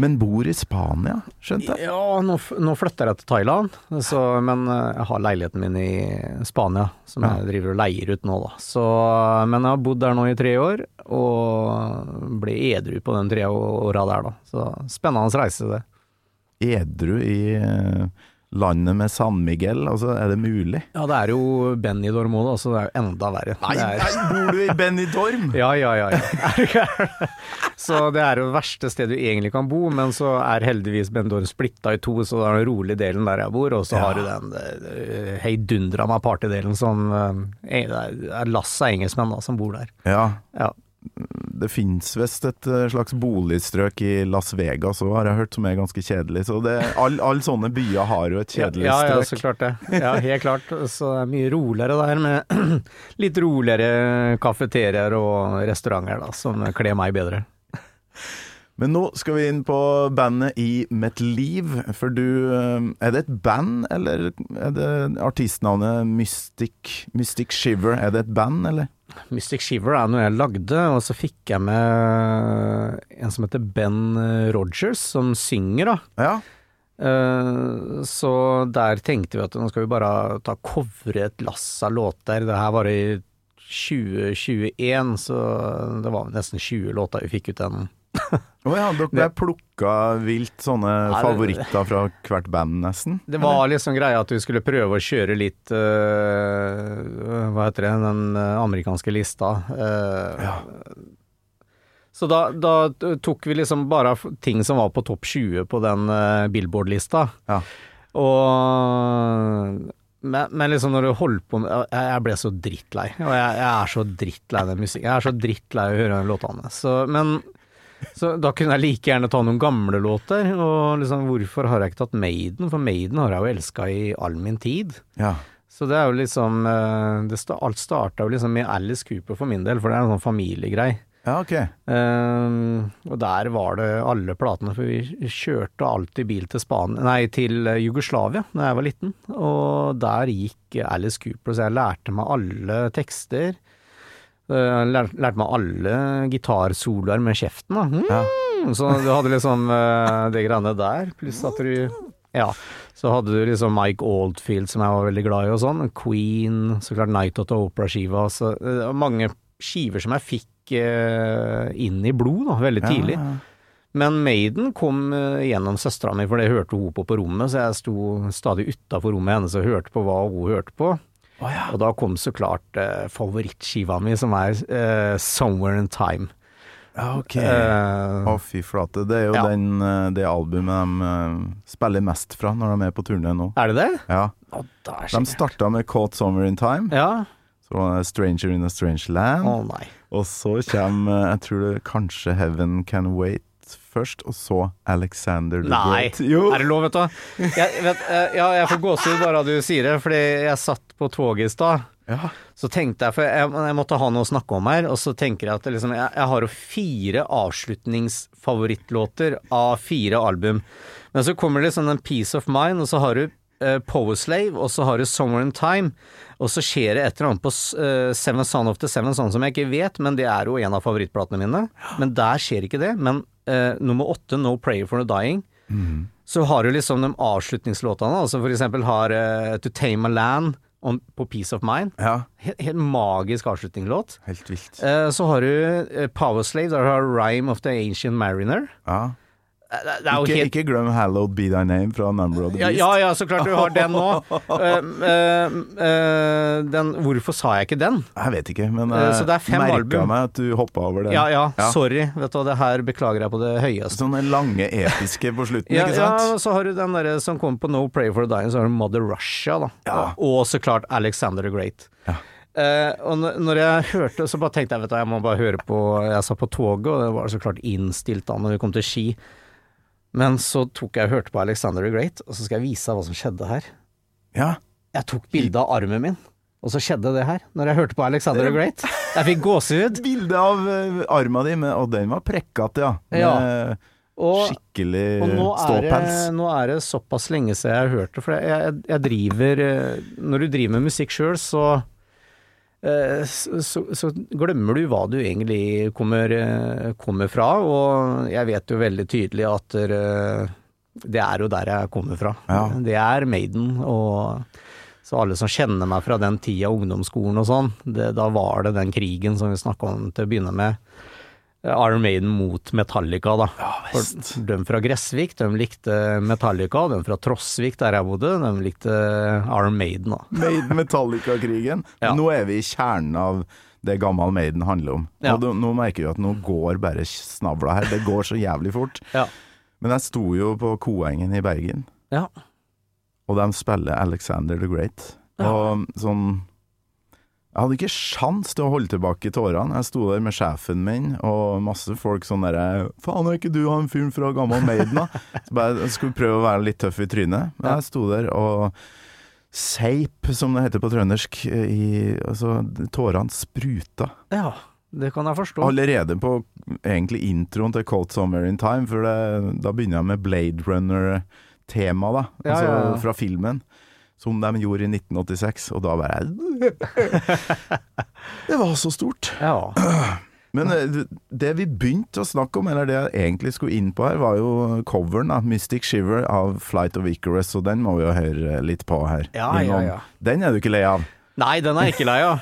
Men bor i Spania, skjønte jeg? ja, nå, nå flytter jeg til Thailand, så, men eh, jeg har leiligheten min i Spania, som Ja. jeg driver og leier ut nå, da. Så, men jeg har bodd der nå i tre år, og ble edru på den tre åra der, da. Så spennende reise, det. Edru i eh, landet med San Miguel, altså, er det mulig? Ja, det er jo Benidorm òg, da, så det er jo enda verre. Nei, er, bor du i Benidorm? (laughs) Ja, ja, ja. ja. Er? Så det er jo det verste stedet du egentlig kan bo, men så er heldigvis Benidorm splitta i to, så det er den rolige delen der jeg bor, og så Ja. har du den heidundra meg partydelen som eh, Det er lass av engelskmenn da, som bor der. Ja, Ja. Det fins visst et eh, slags boligstrøk i Las Vegas òg, har jeg hørt, som er ganske kjedelig. Så alle all sånne byer har jo et kjedelig ja, ja, strøk. så klart det. Ja, helt klart. Så det er mye roligere der, med (clears throat) litt roligere kafeterier og restauranter, da, som kler meg bedre. Men nå skal vi inn på bandet i Mitt liv, for du eh, Er det et band, eller er det artistnavnet Mystic, Mystic Shiver? Er det et band, eller? Mystic Shiver er noe jeg lagde, og så fikk jeg med en som heter Ben Rogers, som synger, da. Ja. Eh, Så der tenkte vi at nå skal vi bare ta covre et lass av låter. Det her var i 2021, så det var nesten 20 låter vi fikk ut den. Å ja, dere plukka vilt sånne Ja, favoritter fra hvert band, nesten? Det var liksom greia at vi skulle prøve å kjøre litt uh, Hva heter det, den eh, amerikanske lista. Uh, Ja. Så da, da tok vi liksom bare ting som var på topp 20 på den uh, Billboard-lista. Ja. Og men, men liksom når du holder på med Jeg, ble så drittlei. Og jeg, jeg er så drittlei den musikken. Jeg er så drittlei å høre den låtene. Så, men så da kunne jeg like gjerne ta noen gamle låter. Og liksom, hvorfor har jeg ikke tatt Maiden? For Maiden har jeg jo elska i all min tid. Ja. Så det er jo liksom eh, det Alt starta jo liksom med Alice Cooper for min del, for det er en sånn familiegreie. ja, ok. Ehm, og der var det alle platene, for vi kjørte alltid bil til Span nei, til Jugoslavia da jeg var liten. Og der gikk Alice Cooper, så jeg lærte meg alle tekster. Uh, lærte, lærte meg alle gitarsoloer med kjeften, da. Mm. Ja. Så du hadde liksom eh, det greiene der, pluss at du Ja, så hadde du liksom Mike Oldfield som jeg var veldig glad i og sånn. Queen, så klart Night at the Opera-skiva. Så det var mange skiver som jeg fikk eh, inn i blod da, veldig tidlig. Ja, ja. Men Maiden kom eh, gjennom søstera mi, for det hørte hun på på rommet, så jeg sto stadig utafor rommet hennes og hørte på hva hun hørte på. Og da kom så klart uh, favorittskiva mi, som er uh, 'Somewhere in Time'. Ja, ok. uh, Å, fy flate. Det er jo Ja. den, eh, det albumet de eh, spiller mest fra når de er på turné nå. er det det? Ja. Er De starta med 'Caught Summer in Time', Ja. så var det 'Stranger in a Strange Land', Å nei. og så kommer eh, jeg tror det kanskje 'Heaven Can Wait' først, og så 'Alexander the Nei, Great'. Jo! er det lov, vet du? Jeg, vet, eh, ja, jeg får gåsehud bare du sier det, fordi jeg satt på toget i stad. Ja. Så tenkte jeg, for jeg, jeg måtte ha noe å snakke om her, og så tenker jeg at liksom, jeg, jeg har jo fire avslutningsfavorittlåter av fire album. Men så kommer det liksom en Peace of Mind, og så har du uh, Power Slave, og så har du Somewhere in Time, og så skjer det et eller annet på uh, Seven Son of the Seven Son som jeg ikke vet, men det er jo en av favorittplatene mine. Men der skjer ikke det. Men eh, nummer åtte, No Prayer for the Dying, så har du liksom de avslutningslåtene, altså for eksempel har eh, To Tame a Land on, på Peace of Mind. ja. Helt, helt magisk avslutningslåt. Helt vilt. Eh, så har du eh, Power Slave, der du har Rhyme of the Ancient Mariner. Ja. Ikke, helt ikke glem 'Hallowed Be Thy Name' fra Number of the Beast. ja, ja, så klart du har den nå. (laughs) uh, Hvorfor sa jeg ikke den? Jeg vet ikke, men jeg er fem merka meg at du hoppa over den. Ja, ja, Ja. sorry. Vet du hva, det her beklager jeg på det høyeste. Sånne lange episke på slutten, Ja, ikke ja, sant? og så har du den derre som kommer på No Pray for the Dying, så har du Mother Russia, da. Ja. Og så klart Alexander the Great. Ja. Uh, og når jeg hørte, så bare tenkte jeg vet du, jeg må bare høre på Jeg satt på toget, og det var så klart innstilt da når vi kom til Ski. Men så tok jeg og hørte på Alexander the Great, og så skal jeg vise deg hva som skjedde her. Ja. Jeg tok bilde av armen min, og så skjedde det her. Når jeg hørte på Alexander the Great. Jeg fikk gåsehud. (laughs) Bilde av uh, arma di, med, og den var prekkete, ja. Ja. Og skikkelig ståpels. nå er det såpass lenge siden jeg har hørt det, for jeg, jeg, jeg driver eh, Når du driver med musikk sjøl, så, eh, så, så så glemmer du hva du egentlig kommer, eh, kommer fra, og jeg vet jo veldig tydelig at eh, det er jo der jeg kommer fra. Ja. Det er Maiden, og så alle som kjenner meg fra den tida, ungdomsskolen og sånn, det, da var det den krigen som vi snakka om til å begynne med. Iron Maiden mot Metallica, da. For de fra Gressvik, de likte Metallica. De fra Trosvik, der jeg bodde, de likte Iron Maiden, da. Maiden Metallica-krigen. (laughs) Ja. Nå er vi i kjernen av det gammel Maiden handler om. Ja. Og nå merker vi at nå går bare snavla her. Det går så jævlig fort. (laughs) Ja. Men jeg sto jo på Koengen i Bergen, Ja. og de spiller Alexander the Great. Ja. Og sånn Jeg hadde ikke sjans til å holde tilbake tårene. Jeg sto der med sjefen min og masse folk sånn derre 'Faen, er ikke du han fyren fra gammel Maiden', da? (laughs) Så bare, jeg skulle prøve å være litt tøff i trynet. Men jeg sto der og Seip, som det heter på trøndersk. I, altså, tårene spruta. ja, det kan jeg forstå. Allerede på egentlig introen til Cold Summer in Time, for det, da begynner jeg med Blade Runner-tema, da. Ja, altså ja, ja. fra filmen. Som de gjorde i 1986, og da bare (laughs) Det var så stort. Ja. (clears throat) Men eh, det vi begynte å snakke om, eller det jeg egentlig skulle inn på her, var jo coveren, av 'Mystic Shiver' av Flight of Icarus, og den må vi jo høre litt på her. Ja, ja, ja. Den er du ikke lei av? Nei, den er jeg ikke lei av.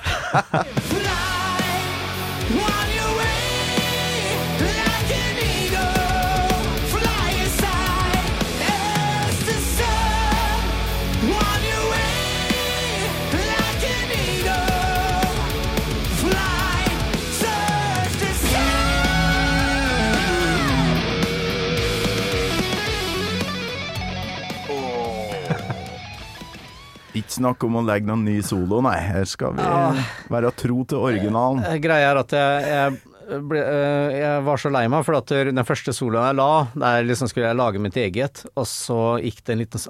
(laughs) (laughs) snakk om å legge noen ny solo, nei. Her skal vi være tro til originalen. Eh, Greia er at jeg, jeg, ble, eh, jeg var så lei meg, for at den første soloen jeg la, der liksom skulle jeg lage mitt eget, og så gikk det en liten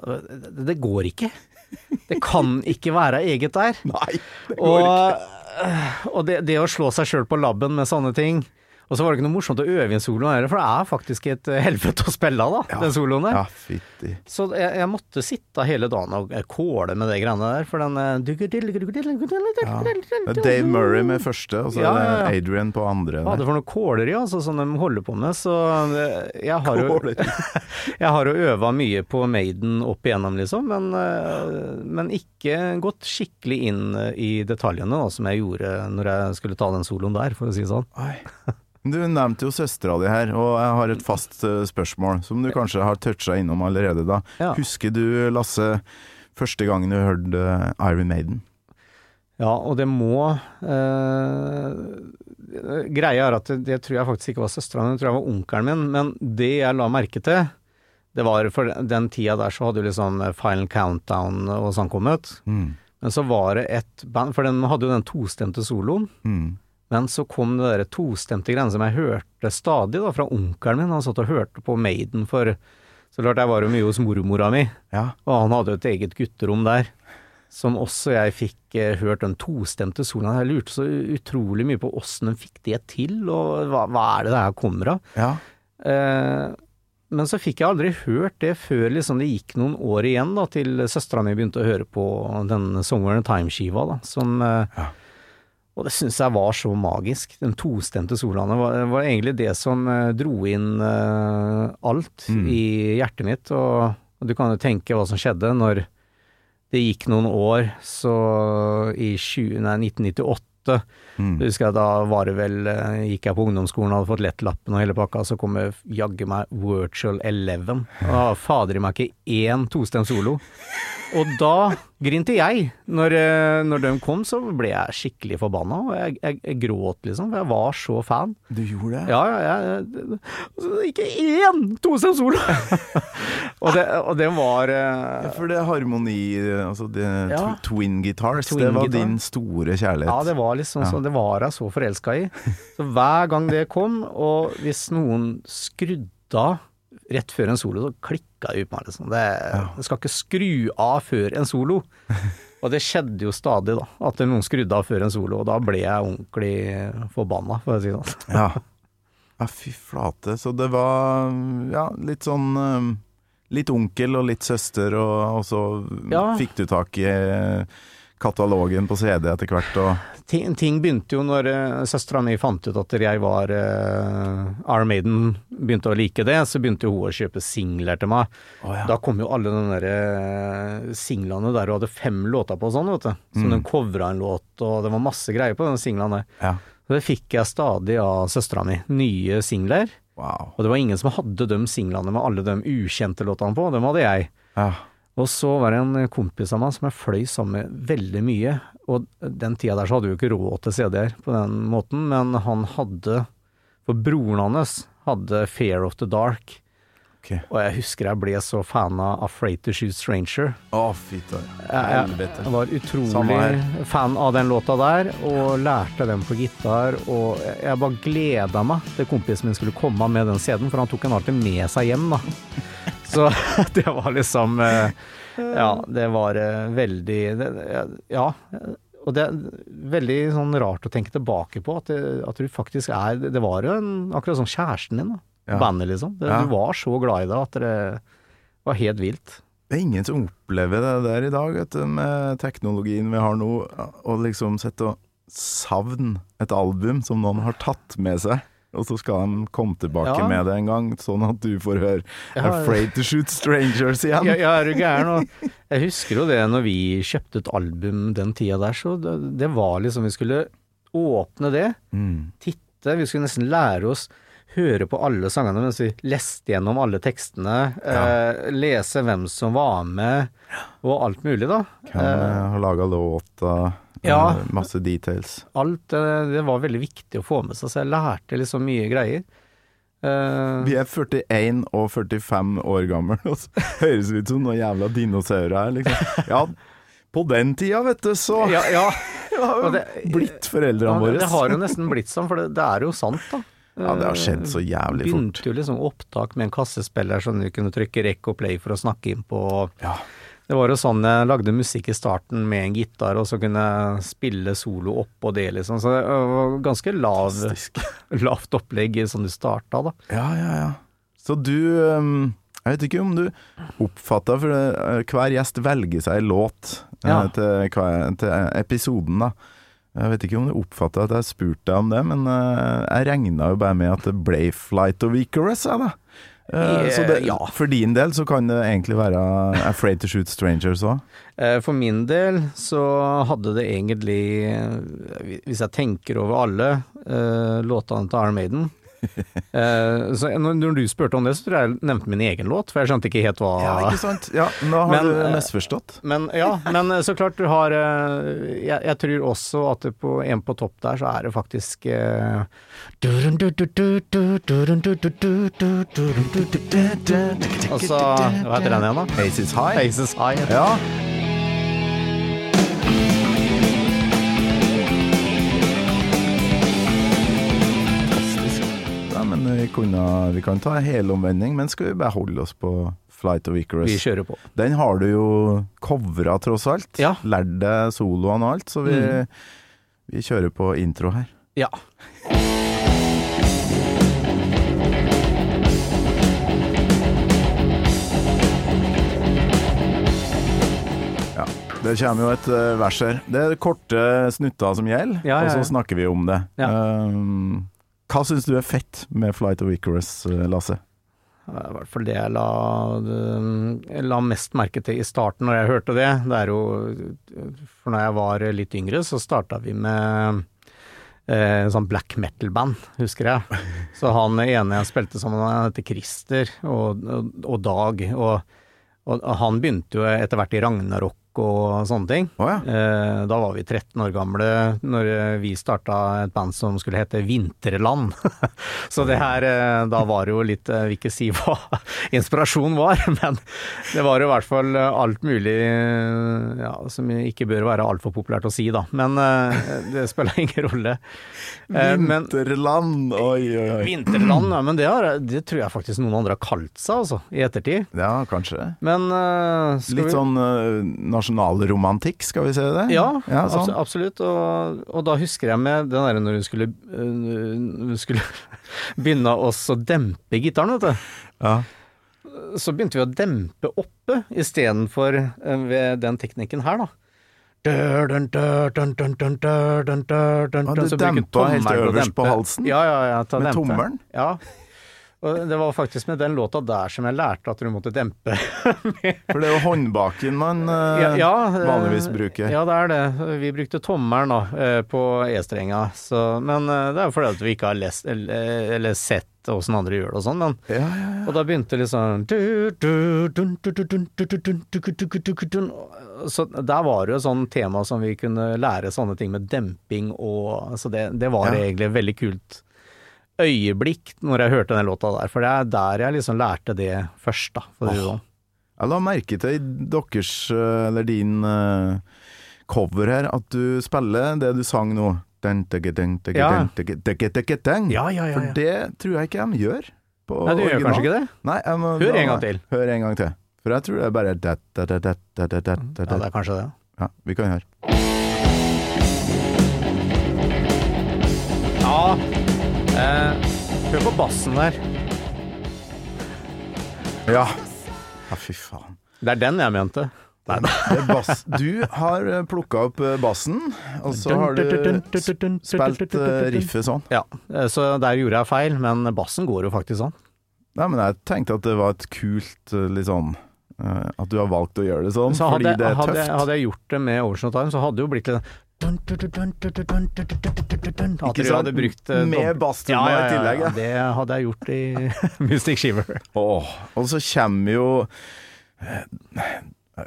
Det, går ikke. Det kan ikke være eget der. Nei, det går Og, ikke. og det, det å slå seg sjøl på labben med sånne ting Og så var det ikke noe morsomt å øve inn soloen heller, for det er faktisk et eh, helvete å spille av, da, den soloen der. Ja, fytti. Så jeg, jeg måtte sitte hele dagen og kåle med de greiene der, for den eh, Ja. Er Dave Murray med første, og så Ja, er ja, ja. Adrian på andre. Er det var noe kåleri, altså, som de holder på med, så eh, jeg har jo. Jeg har jo øva mye på Maiden opp igjennom, liksom, men, eh, men ikke gått skikkelig inn eh, i detaljene, da, som jeg gjorde når jeg skulle ta den soloen der, for å si det sånn. Oi. Du nevnte jo søstera di her, og jeg har et fast eh, spørsmål som du kanskje har toucha innom allerede da. Ja. Husker du, Lasse, første gangen du hørte eh, Iron Maiden? Ja, og det må eh, Greia er at det, det tror jeg faktisk ikke var søstera mi, det tror jeg var onkelen min, men det jeg la merke til, det var for den tida der så hadde jo liksom Final Countdown og sånn kommet. Mm. Men så var det et band, for den hadde jo den tostemte soloen. Mm. Men så kom det der tostemte greiene som jeg hørte stadig da, fra onkelen min. Han satt og hørte på Maiden for Så klart jeg var jo mye hos mormora mi, Ja. og han hadde jo et eget gutterom der. Som også jeg fikk eh, hørt den tostemte solen Jeg lurte så utrolig mye på åssen de fikk det til, og hva, hva er det det her kommer av? ja. Eh, men så fikk jeg aldri hørt det før liksom det gikk noen år igjen da, til søstera mi begynte å høre på den Somewhere in Time-skiva, da, som eh, Ja. Og det syns jeg var så magisk. Den tostemte solaen var, var egentlig det som eh, dro inn uh, alt Mm. i hjertet mitt, og, og du kan jo tenke hva som skjedde når det gikk noen år, så i 20, nei, 1998 Mm. husker jeg da var det vel eh, Gikk jeg på ungdomsskolen og hadde fått lettlappen og hele pakka, så kom jeg jaggu meg Virtual Eleven. (laughs) Og fader i meg ikke én tostemt solo. Og da grinte jeg. Når, eh, når de kom, så ble jeg skikkelig forbanna, og jeg, jeg, jeg gråt, liksom. For jeg var så fan. Du gjorde det? Ja, ja. Altså, Ikke én Tosem solo! (laughs) og, det, og det var eh, Ja, for det harmoni, altså det Ja. twin guitars, Twin det var guitar. din store kjærlighet. Ja, det var liksom sånn, det var jeg så forelska i. Så hver gang det kom, og hvis noen skrudde av rett før en solo, så klikka det ut på meg, liksom. Det, det skal ikke skru av før en solo. (laughs) Og det skjedde jo stadig, da, at noen skrudde av før en solo, og da ble jeg ordentlig forbanna, for å si det sånn. Ja. (laughs) ja, fy flate. Så det var ja, litt sånn um, Litt onkel og litt søster, og, og så Ja. fikk du tak i eh, katalogen på CD etter hvert, og Ting, ting begynte jo når uh, søstera mi fant ut at jeg var uh, Iron Maiden, begynte å like det, så begynte hun å kjøpe singler til meg. Oh, ja. Da kom jo alle de der eh, singlene der hun hadde fem låter på og sånn, vet du. Så Mm. de covra en låt, og det var masse greier på den singlene der. Ja. Det fikk jeg stadig av søstera mi. Nye singler. Wow. Og det var ingen som hadde de singlene med alle de ukjente låtene på, dem hadde jeg. Ja. Og så var det en kompis av meg som jeg fløy sammen med veldig mye. Og den tida der så hadde vi jo ikke råd til CD-er på den måten, men han hadde For broren hans hadde Fear of the Dark. Okay. Og jeg husker jeg ble så fan av Afraid to Shoot Stranger. Å, fint Jeg, jeg var utrolig fan av den låta der, og lærte den på gitar. Og jeg bare gleda meg til kompisen min skulle komme med den CD-en, for han tok den alltid med seg hjem, da. Så (laughs) det var liksom eh, Ja, det var eh, veldig Ja. Og det er veldig sånn rart å tenke tilbake på, at, det, at du faktisk er Det var jo en, akkurat som kjæresten din, da. Ja. Bandet, liksom. Det, Ja. Du var så glad i det at det var helt vilt. Det er ingen som opplever det der i dag, vet du, med teknologien vi har nå, Å liksom sitte og savne et album som noen har tatt med seg. Og så skal de komme tilbake Ja. med det en gang, sånn at du får høre Ja, 'Afraid to Shoot Strangers' igjen. Ja, ja, er du gæren? Jeg husker jo det når vi kjøpte et album den tida der, så det, det var liksom Vi skulle åpne det, Mm. titte, vi skulle nesten lære oss høre på alle sangene mens vi leste gjennom alle tekstene, eh, lese hvem som var med, og alt mulig, da. Hvem har eh, laga låta, Ja. eh, masse details. alt eh, det var veldig viktig å få med seg, så jeg lærte liksom mye greier. Uh, Vi er 41 og 45 år gamle, (laughs) og så høres ut som noen jævla dinosaurer her, liksom. Ja, på den tida, vet du, så ja, ja. (laughs) Har det- blitt foreldrene ja, våre. det har jo nesten blitt sånn, for det, det er jo sant, da. Ja, det har skjedd så jævlig fort. Begynte jo liksom opptak med en kassespiller som du kunne trykke rekk og play for å snakke inn på. Ja. Det var jo sånn jeg lagde musikk i starten med en gitar, og så kunne jeg spille solo oppå det, liksom. Så det var ganske lav, (laughs) lavt opplegg sånn du starta, da. Ja, ja, ja. Så du um, Jeg vet ikke om du oppfatta For eh, hver gjest velger seg en låt eh, Ja. til, til episoden, da. Jeg vet ikke om du oppfatta at jeg spurte deg om det, men eh, jeg regna jo bare med at det ble Flight of Icarus, jeg, da. Eh, så det, Ja. For din del så kan det egentlig være Afraid to Shoot Strangers òg. Uh, For min del så hadde det egentlig, eh, hvis jeg tenker over alle uh, låtene til Iron Maiden eh, så når du spurte om det, så tror jeg jeg nevnte min egen låt, for jeg skjønte ikke helt hva Ja, ikke sant? Ja, nå har Men, du eh, misforstått. Men ja, men så klart du har eh, Jeg, jeg tror også at på, en på topp der, så er det faktisk eh, Altså, hva heter den igjen, da? Aces High. Faces High. Ja. Kunne, vi kan ta en helomvending, men skal vi bare holde oss på Flight of Icarus? Vi kjører på. Den har du jo covra, tross alt. Ja. Lært deg soloene og alt, så vi, vi kjører på intro her. Ja. Ja. Det kommer jo et eh, vers her. Det er korte snutter som gjelder, Ja, ja, og så snakker vi om det. Ja. Um, hva syns du er fett med Flight of Icarus, eh, Lasse? Det er i hvert fall det jeg la, jeg la mest merke til i starten når jeg hørte det. Det er jo For når jeg var litt yngre, så starta vi med eh, en sånn black metal-band, husker jeg. Så han ene jeg spilte sammen med, han heter Christer og, og, og Dag. Og, og han begynte jo etter hvert i Ragnarok og sånne ting. Oh, ja. Eh, Da var vi 13 år gamle når eh, vi starta et band som skulle hete Vinterland. (laughs) Så det her, eh, da var det jo litt Jeg vil ikke si (laughs) hva inspirasjonen var, (laughs) men det var jo i hvert fall alt mulig ja, som ikke bør være altfor populært å si, da. Men eh, det spiller ingen rolle. Vinterland, oi, oi, oi. Vinterland, ja, men det, har, det tror jeg faktisk noen andre har kalt seg, altså, i ettertid. Ja, kanskje. Men eh, skal Litt vi- sånn uh, nasjonalromantikk, skal vi si det? Ja, ja sånn. abso- absolutt. Og, og da husker jeg med den der når hun skulle, øh, du skulle begynne å dempe gitaren, vet du. Ja. Så begynte vi å dempe oppe istedenfor øh, ved den teknikken her, da. Dun, dun, dun, dun, dun, dun, dun, dun, dun, dun, Ah? Ja, ja, dempe. tommelen? Ja. Og det var faktisk med den låta der som jeg lærte at du måtte dempe. For det er jo håndbaken man eh, Ja, ja, eh, vanligvis bruker. Ja, det er det. Vi brukte tommelen da, eh, på E-strenga. Men eh, det er jo fordi at vi ikke har lest, eller, eller sett åssen andre gjør det og sånn. Men, Ja, ja, ja. og da begynte liksom. Så der var det jo et sånt tema som vi kunne lære sånne ting med demping og Så det, det var egentlig veldig kult øyeblikk når jeg hørte den låta der. For det er der jeg liksom lærte det først, da. For det sånn. Jeg la merke til deres, eh, eller din uh, cover her, at du spiller det du sang nå. Den, dege, den, dege, Ja. den. Ja, ja, ja, For det tror jeg ikke de gjør. På Nei, du gjør kanskje ikke det? Nei, må, Hør en gang til. Hør en gang til. For jeg tror det er bare det, det, det, det, det, det, det. Ja, det er kanskje det. Ja, vi kan høre. Ja, eh, hør på bassen der. Ja. ja, fy faen. Det er den jeg mente. Nei, Det er bass. Du har plukka opp eh, bassen, og så har du spilt eh, riffet sånn. Ja, eh, så der gjorde jeg feil, men bassen går jo faktisk sånn. Nei, men jeg tenkte at det var et kult eh, litt sånn eh, At du har valgt å gjøre det sånn, Så hadde, fordi det er hadde, tøft. hadde jeg gjort det med Ocean Time, så hadde det jo blitt litt Ikke du hadde brukt uh, Med dob- ja, i tillegg, ja. ja. Det hadde jeg gjort i (laughs) Mystic Shiver. Oh, og så kommer jo eh,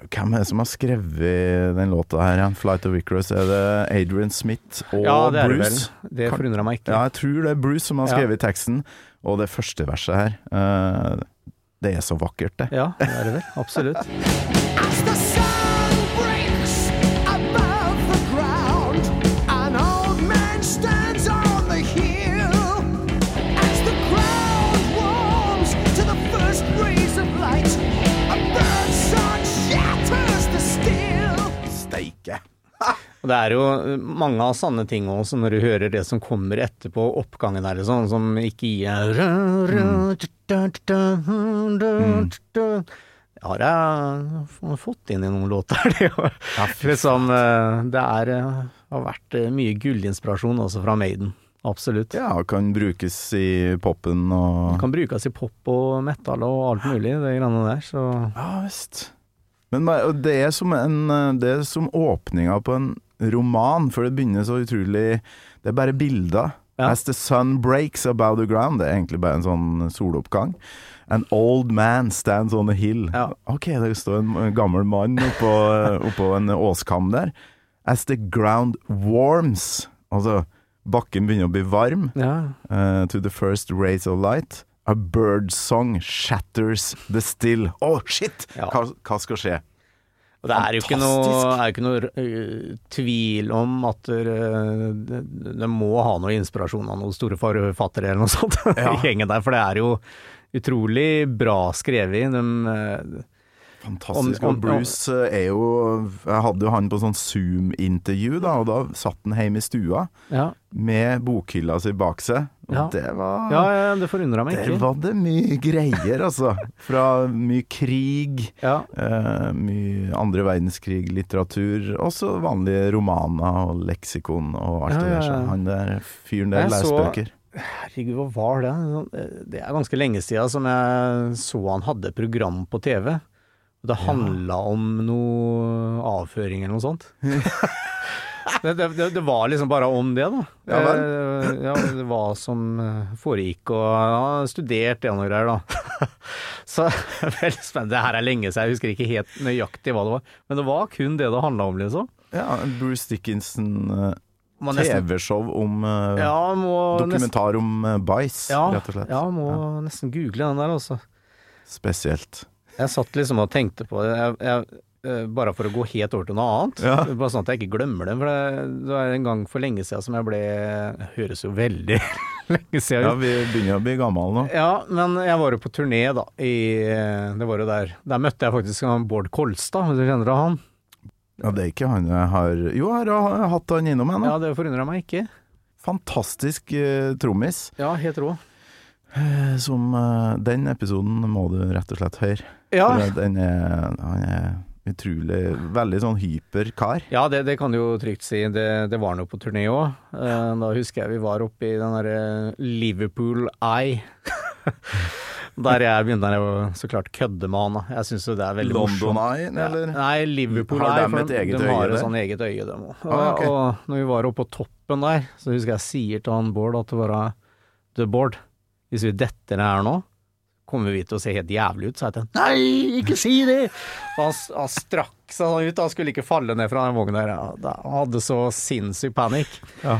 Hvem er det som har skrevet den låta her 'Flight of Icarus'? Er det Adrian Smith og Ja, det er det. Det forundrer meg ikke. Ja, jeg tror det er Bruce som har Ja. skrevet teksten. Og det første verset her, eh, det er så vakkert, det. Ja, det er det vel. Absolutt. (laughs) Og det er jo mange av sanne ting også, når du hører det som kommer etterpå, oppgangen der, sånn, som ikke gir Det har jeg fått inn i noen låter, (laughs) det ja, liksom, eh, det er, eh, har vært eh, mye gullinspirasjon også fra Maiden. Absolutt. Ja, kan brukes i popen og Kan brukes i pop og metal og alt mulig, det greiene der, så Ja visst. Men det er som en Det er som åpninga på en roman, for det begynner så utrolig Det er bare bilder. Ja. As the sun breaks above the ground. Det er egentlig bare en sånn soloppgang. An old man stands on a hill. Ja. Ok, det står en gammel mann oppå, (laughs) oppå en åskam der. As the ground warms. Altså, bakken begynner å bli varm. ja. Uh, to the first rays of light. A bird song shatters the still. Å, shit! Ja. Hva, hva skal skje? Og det er jo ikke noe, er ikke noe øh, tvil om at det, det må ha noe inspirasjon av noen store forfattere eller noe sånt (laughs) Ja. i gjengen der, for det er jo utrolig bra skrevet. De, øh, Fantastisk. Om- om- og Bruce eh, er jo Jeg hadde jo han på sånn Zoom-intervju, da, og da satt han hjemme i stua ja, med bokhylla si bak seg. Og Ja. det var ja, ja, det forundra meg Der ikke. var det mye greier, altså. Fra mye krig, eh, mye andre verdenskrig-litteratur, også vanlige romaner og leksikon og alt det der. Så han der fyren der leser bøker. herregud, hva var det? Det er ganske lenge siden som jeg så han hadde program på TV. Det handla om noe avføring eller noe sånt. (laughs) det, det, det, var liksom bare om det, da. Ja vel. Eh, ja, det var som eh, foregikk, og ja, studert det og noe greier, da. (laughs) Så (laughs) veldig spennende. Det her er lenge siden, jeg husker ikke helt nøyaktig hva det var. Men det var kun det det handla om, liksom. Ja, Bruce Dickinson, eh, TV-show om Ja, Dokumentar nesten, om uh, ja, rett og slett. ja, må nesten google den der, altså. Spesielt. Jeg satt liksom og tenkte på det, jeg, jeg, eh, bare for å gå helt over til noe annet. Ja. Bare sånn at jeg ikke glemmer det. For det, det var en gang for lenge siden som jeg ble Høres jo veldig (laughs) lenge siden Ja, vi begynner å bli gamle nå. Ja, men jeg var jo på turné, da. I, det var jo der. Der møtte jeg faktisk Bård Kolstad, hvis du kjenner til han? Ja, det er ikke han jeg har Jo, jeg har hatt han innom ennå. Ja, det forundrer meg ikke. Fantastisk eh, trommis. Ja, helt rå. Eh, Som eh, Den episoden må du rett og slett høre. Ja, Den er, han er utrolig Veldig sånn hyper kar. ja det, det kan du jo trygt si. Det, det var han jo på turné òg. Da husker jeg vi var oppe i den derre Liverpool Eye. (laughs) Der jeg begynte jeg så klart kødde med han. Jeg syns det er veldig London morsomt. Eye, eller? Ja, nei, Liverpool Eye. Har de et eget de har et sånn eget øye, dem òg. Ah, okay. Og når vi var oppe på toppen der, så husker jeg sier til han Bård at det var The Bård, hvis vi detter ned her nå, kommer vi til å se helt jævlig ut, sa jeg til han. Nei, ikke si det! Og han, han strakk seg sånn ut, han skulle ikke falle ned fra den vognen der. Han hadde så sinnssyk panikk. Ja.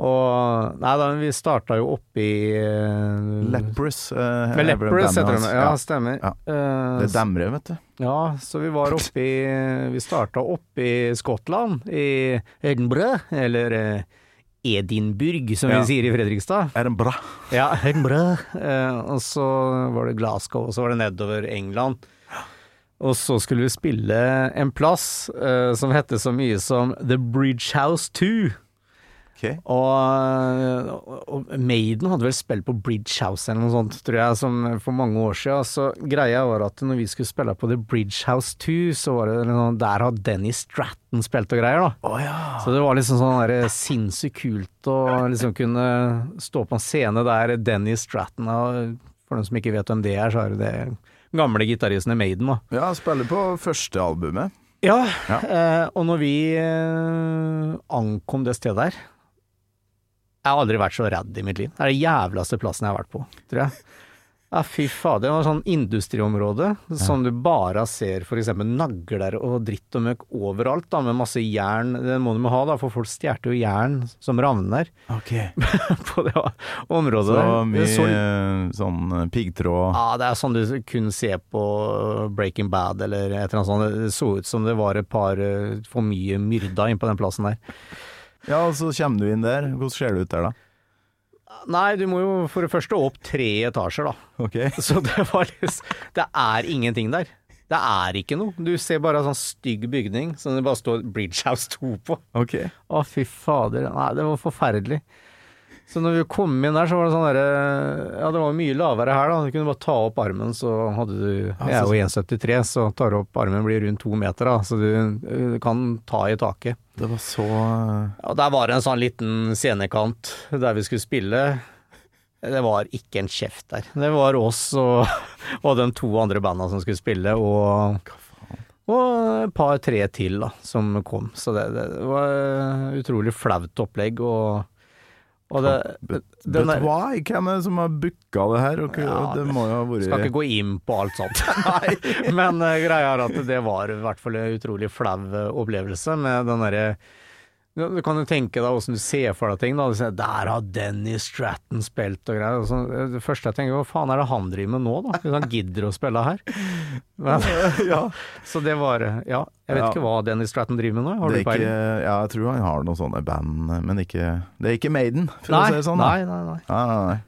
Og Nei da, vi starta jo oppe i uh, Leprous. Uh, Med er Leprous, heter det. Ja, stemmer. Ja. Eh, Det demrer, vet du. ja, så vi var oppe i Vi starta oppe i Skottland, i Edinburgh, eller eh, Edinburgh, som Ja. vi sier i Fredrikstad. Bra? Ja, Edinburgh. Eh, og så var det Glasgow, og så var det nedover England. Og så skulle vi spille en plass eh, som hette så mye som The Bridge House 2. Ok. Og, og Maiden hadde vel spilt på Bridge House eller noe sånt, tror jeg, som for mange år siden. Så greia var at når vi skulle spille på The Bridge House 2, så var det noe, der har Dennis Stratton spilt og greier, da. Så det var liksom sånn der sinnssykt kult å liksom kunne stå på en scene der Dennis Stratton og For noen som ikke vet hvem det er, så er det det gamle gitaristen i Maiden, da. Ja, spiller på første albumet. Ja, Ja. Eh, og når vi eh, ankom det stedet der Jeg har aldri vært så redd i mitt liv. Det er det jævligste plassen jeg har vært på, tror jeg. Ja, fy fader. Det var sånn industriområde som du bare ser eksempel nagler og dritt og møkk overalt, da, med masse jern. Det må du ha, da, for folk stjal jo jern som ravner okay. (laughs) på det området Så. Mye så- sånn eh, piggtråd ja, det er sånn du kun ser på Breaking Bad eller et eller annet sånt. Det så ut som det var et par eh, for mye myrda inn på den plassen der. Ja, og så kommer du inn der. Hvordan ser det ut der, da? Nei, du må jo for det første opp tre etasjer, da. Ok. (laughs) Så det var liksom Det er ingenting der. Det er ikke noe. Du ser bare en sånn stygg bygning som det bare står Bridge House 2 på. Ok. Å, fy fader. Nei, det var forferdelig. Så når vi kom inn der, så var det sånn derre Ja, det var mye lavere her, da. Du kunne bare ta opp armen, så hadde du Jeg er jo 1,73, så tar du opp armen blir rundt to meter, da. Så du, kan ta i taket. Det var så eh, Ja, der var det en sånn liten scenekant der vi skulle spille. Det var ikke en kjeft der. Det var oss og, (laughs) og de to andre banda som skulle spille, og, og et par-tre til da, som kom. Så det, det var utrolig flaut opplegg. Og, og det, But, but der- why? Hvem er det som har booka det her? Og, Ja, det må jo ha vært skal ikke gå inn på alt sånt. (laughs) Men uh, greia er at det var i hvert fall en utrolig flau opplevelse med den derre du du kan jo tenke deg åssen du ser for deg ting. da, Du ser, Der har Dennis Stratton spilt og greier. Og så, eh, det første jeg tenker, hva faen er det han driver med nå, da? Hvis han gidder å spille her? Men, (laughs) (laughs) Så det var Ja, jeg vet Ja. ikke hva Dennis Stratton driver med nå. Har du ikke, peiling? ja, jeg tror han har noen sånne band, men ikke Det er ikke Maiden, for Nei, å si det sånn. da. nei, nei, nei. Nei, nei, nei.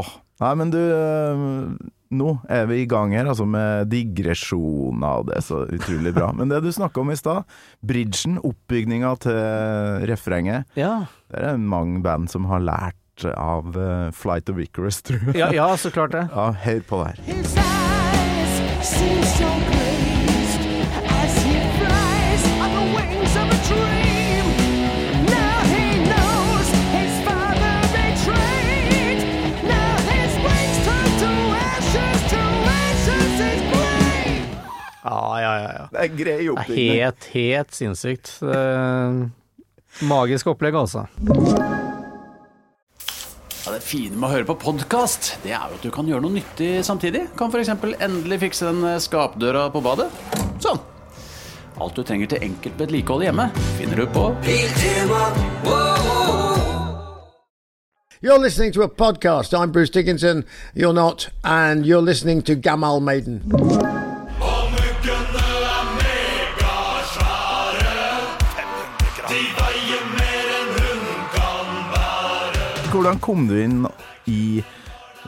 Åh. Nei, men du, øh, nå er vi i gang her, altså med digresjoner, og det er så utrolig bra. Men det du snakka om i stad, bridgen, oppbygninga til refrenget, Ja. det er mange band som har lært av øh, Flight of Icarus, tror jeg. Ja, ja, så klart det. Ja, hør på det her. Ja, ja, ja. ja. Det er grei Det er helt, helt sinnssykt. Eh, Magisk opplegg, altså. Ja, det fine med å høre på podkast, det er jo at du kan gjøre noe nyttig samtidig. Kan f.eks. endelig fikse den skapdøra på badet. Sånn. Alt du trenger til enkelt vedlikehold hjemme, finner du på You're listening to a podcast. I'm Bruce Dickinson. You're not. And you're listening to Gamal Maiden. Hvordan kom du inn i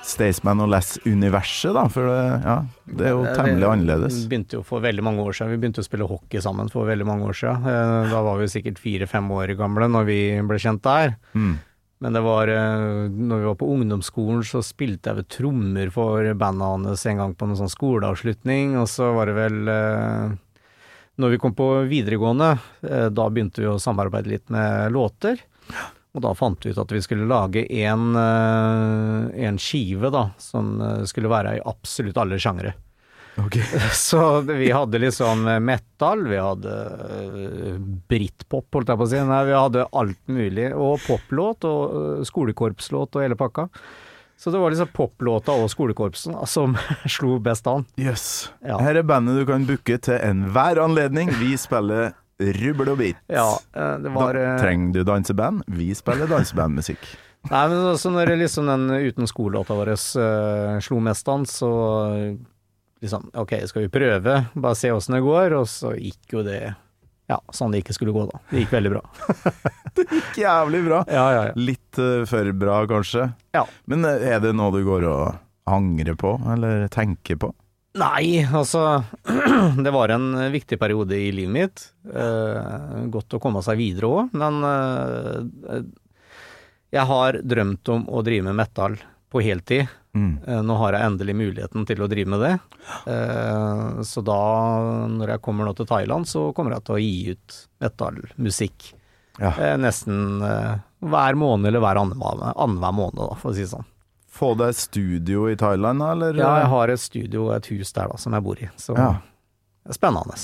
Staysman og Lass-universet, da? For det, ja, det er jo temmelig annerledes. Vi begynte jo for veldig mange år siden. Vi begynte å spille hockey sammen for veldig mange år siden. Eh, Da var vi sikkert fire-fem år gamle når vi ble kjent der. Mm. Men det var eh, når vi var på ungdomsskolen, så spilte jeg ved trommer for bandet hans en gang på en sånn skoleavslutning, og så var det vel eh, Når vi kom på videregående, eh, da begynte vi å samarbeide litt med låter. Og da fant vi ut at vi skulle lage en, eh, en skive da, som eh, skulle være i absolutt alle sjangre. Ok. (laughs) Så vi hadde liksom metal, vi hadde uh, britpop, holdt jeg på å si. Nei, vi hadde alt mulig. Og poplåt og skolekorpslåt og hele pakka. Så det var liksom poplåta og skolekorpsen som (laughs) slo best an. Jøss. Ja. Her er bandet du kan booke til enhver anledning. Vi spiller rubbel og bit. Ja, eh, det var da, eh, trenger du danseband? Vi spiller dansebandmusikk. (laughs) Nei, men også når liksom den uten skolelåta vår uh, slo mest an, så liksom Ok, skal vi prøve? Bare se åssen det går. Og så gikk jo det ja, sånn det ikke skulle gå, da. Det gikk veldig bra. (laughs) det gikk Jævlig bra. Ja, ja, ja. Litt uh, for bra, kanskje. Ja. Men er det noe du går og angrer på, eller tenker på? Nei, altså (clears throat) Det var en viktig periode i livet mitt. Eh, godt å komme seg videre òg, men eh, jeg har drømt om å drive med metal på heltid. Mm. Eh, nå har jeg endelig muligheten til å drive med det. Eh, så da, når jeg kommer nå til Thailand, så kommer jeg til å gi ut metalmusikk. Ja. Eh, nesten eh, hver måned eller hver annenhver måned, da, for å si det sånn. Få deg studio i Thailand, eller? Ja, jeg har et studio og et hus der da, som jeg bor i, så Ja. det er spennende.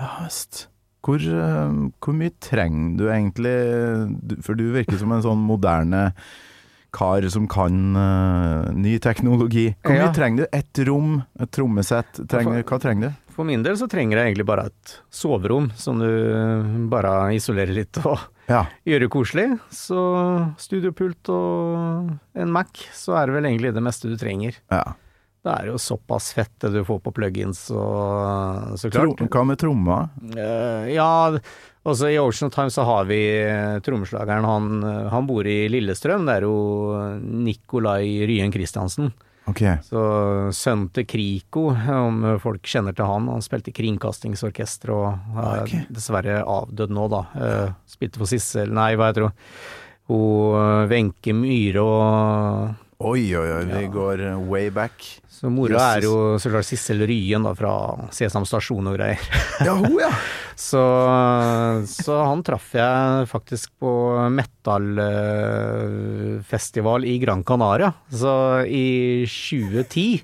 Ja, visst. Hvor, eh, hvor mye trenger du egentlig For du virker som en sånn moderne kar som kan uh, ny teknologi. Hvor mye Ja. trenger du? Et rom, et trommesett? Trenger, hva trenger du? For min del så trenger jeg egentlig bare et soverom som du bare isolerer litt og Ja. gjør det koselig. Så studiopult og en Mac, så er det vel egentlig det meste du trenger. ja. Det er jo såpass fett det du får på plugins og så Tro, klart. hva med trommer? Uh, ja, også i Ocean Time så har vi eh, trommeslageren, han, eh, han bor i Lillestrøm. Det er jo Nikolai Ryen Christiansen. Ok. Så sønnen til Kriko, om folk kjenner til han, han spilte i Kringkastingsorkesteret og er Ok. dessverre avdød nå, da. Eh, Spilte for Sissel, nei, hva heter hun? Hun eh, Wenche Myhre og Oi, oi, oi, vi går eh, way back. Så mora er jo så klart Sissel Ryen da, fra Sesam stasjon og greier. Ja, hun, ja. (laughs) Så, så han traff jeg faktisk på metallfestival i Gran Canaria, så i 2010.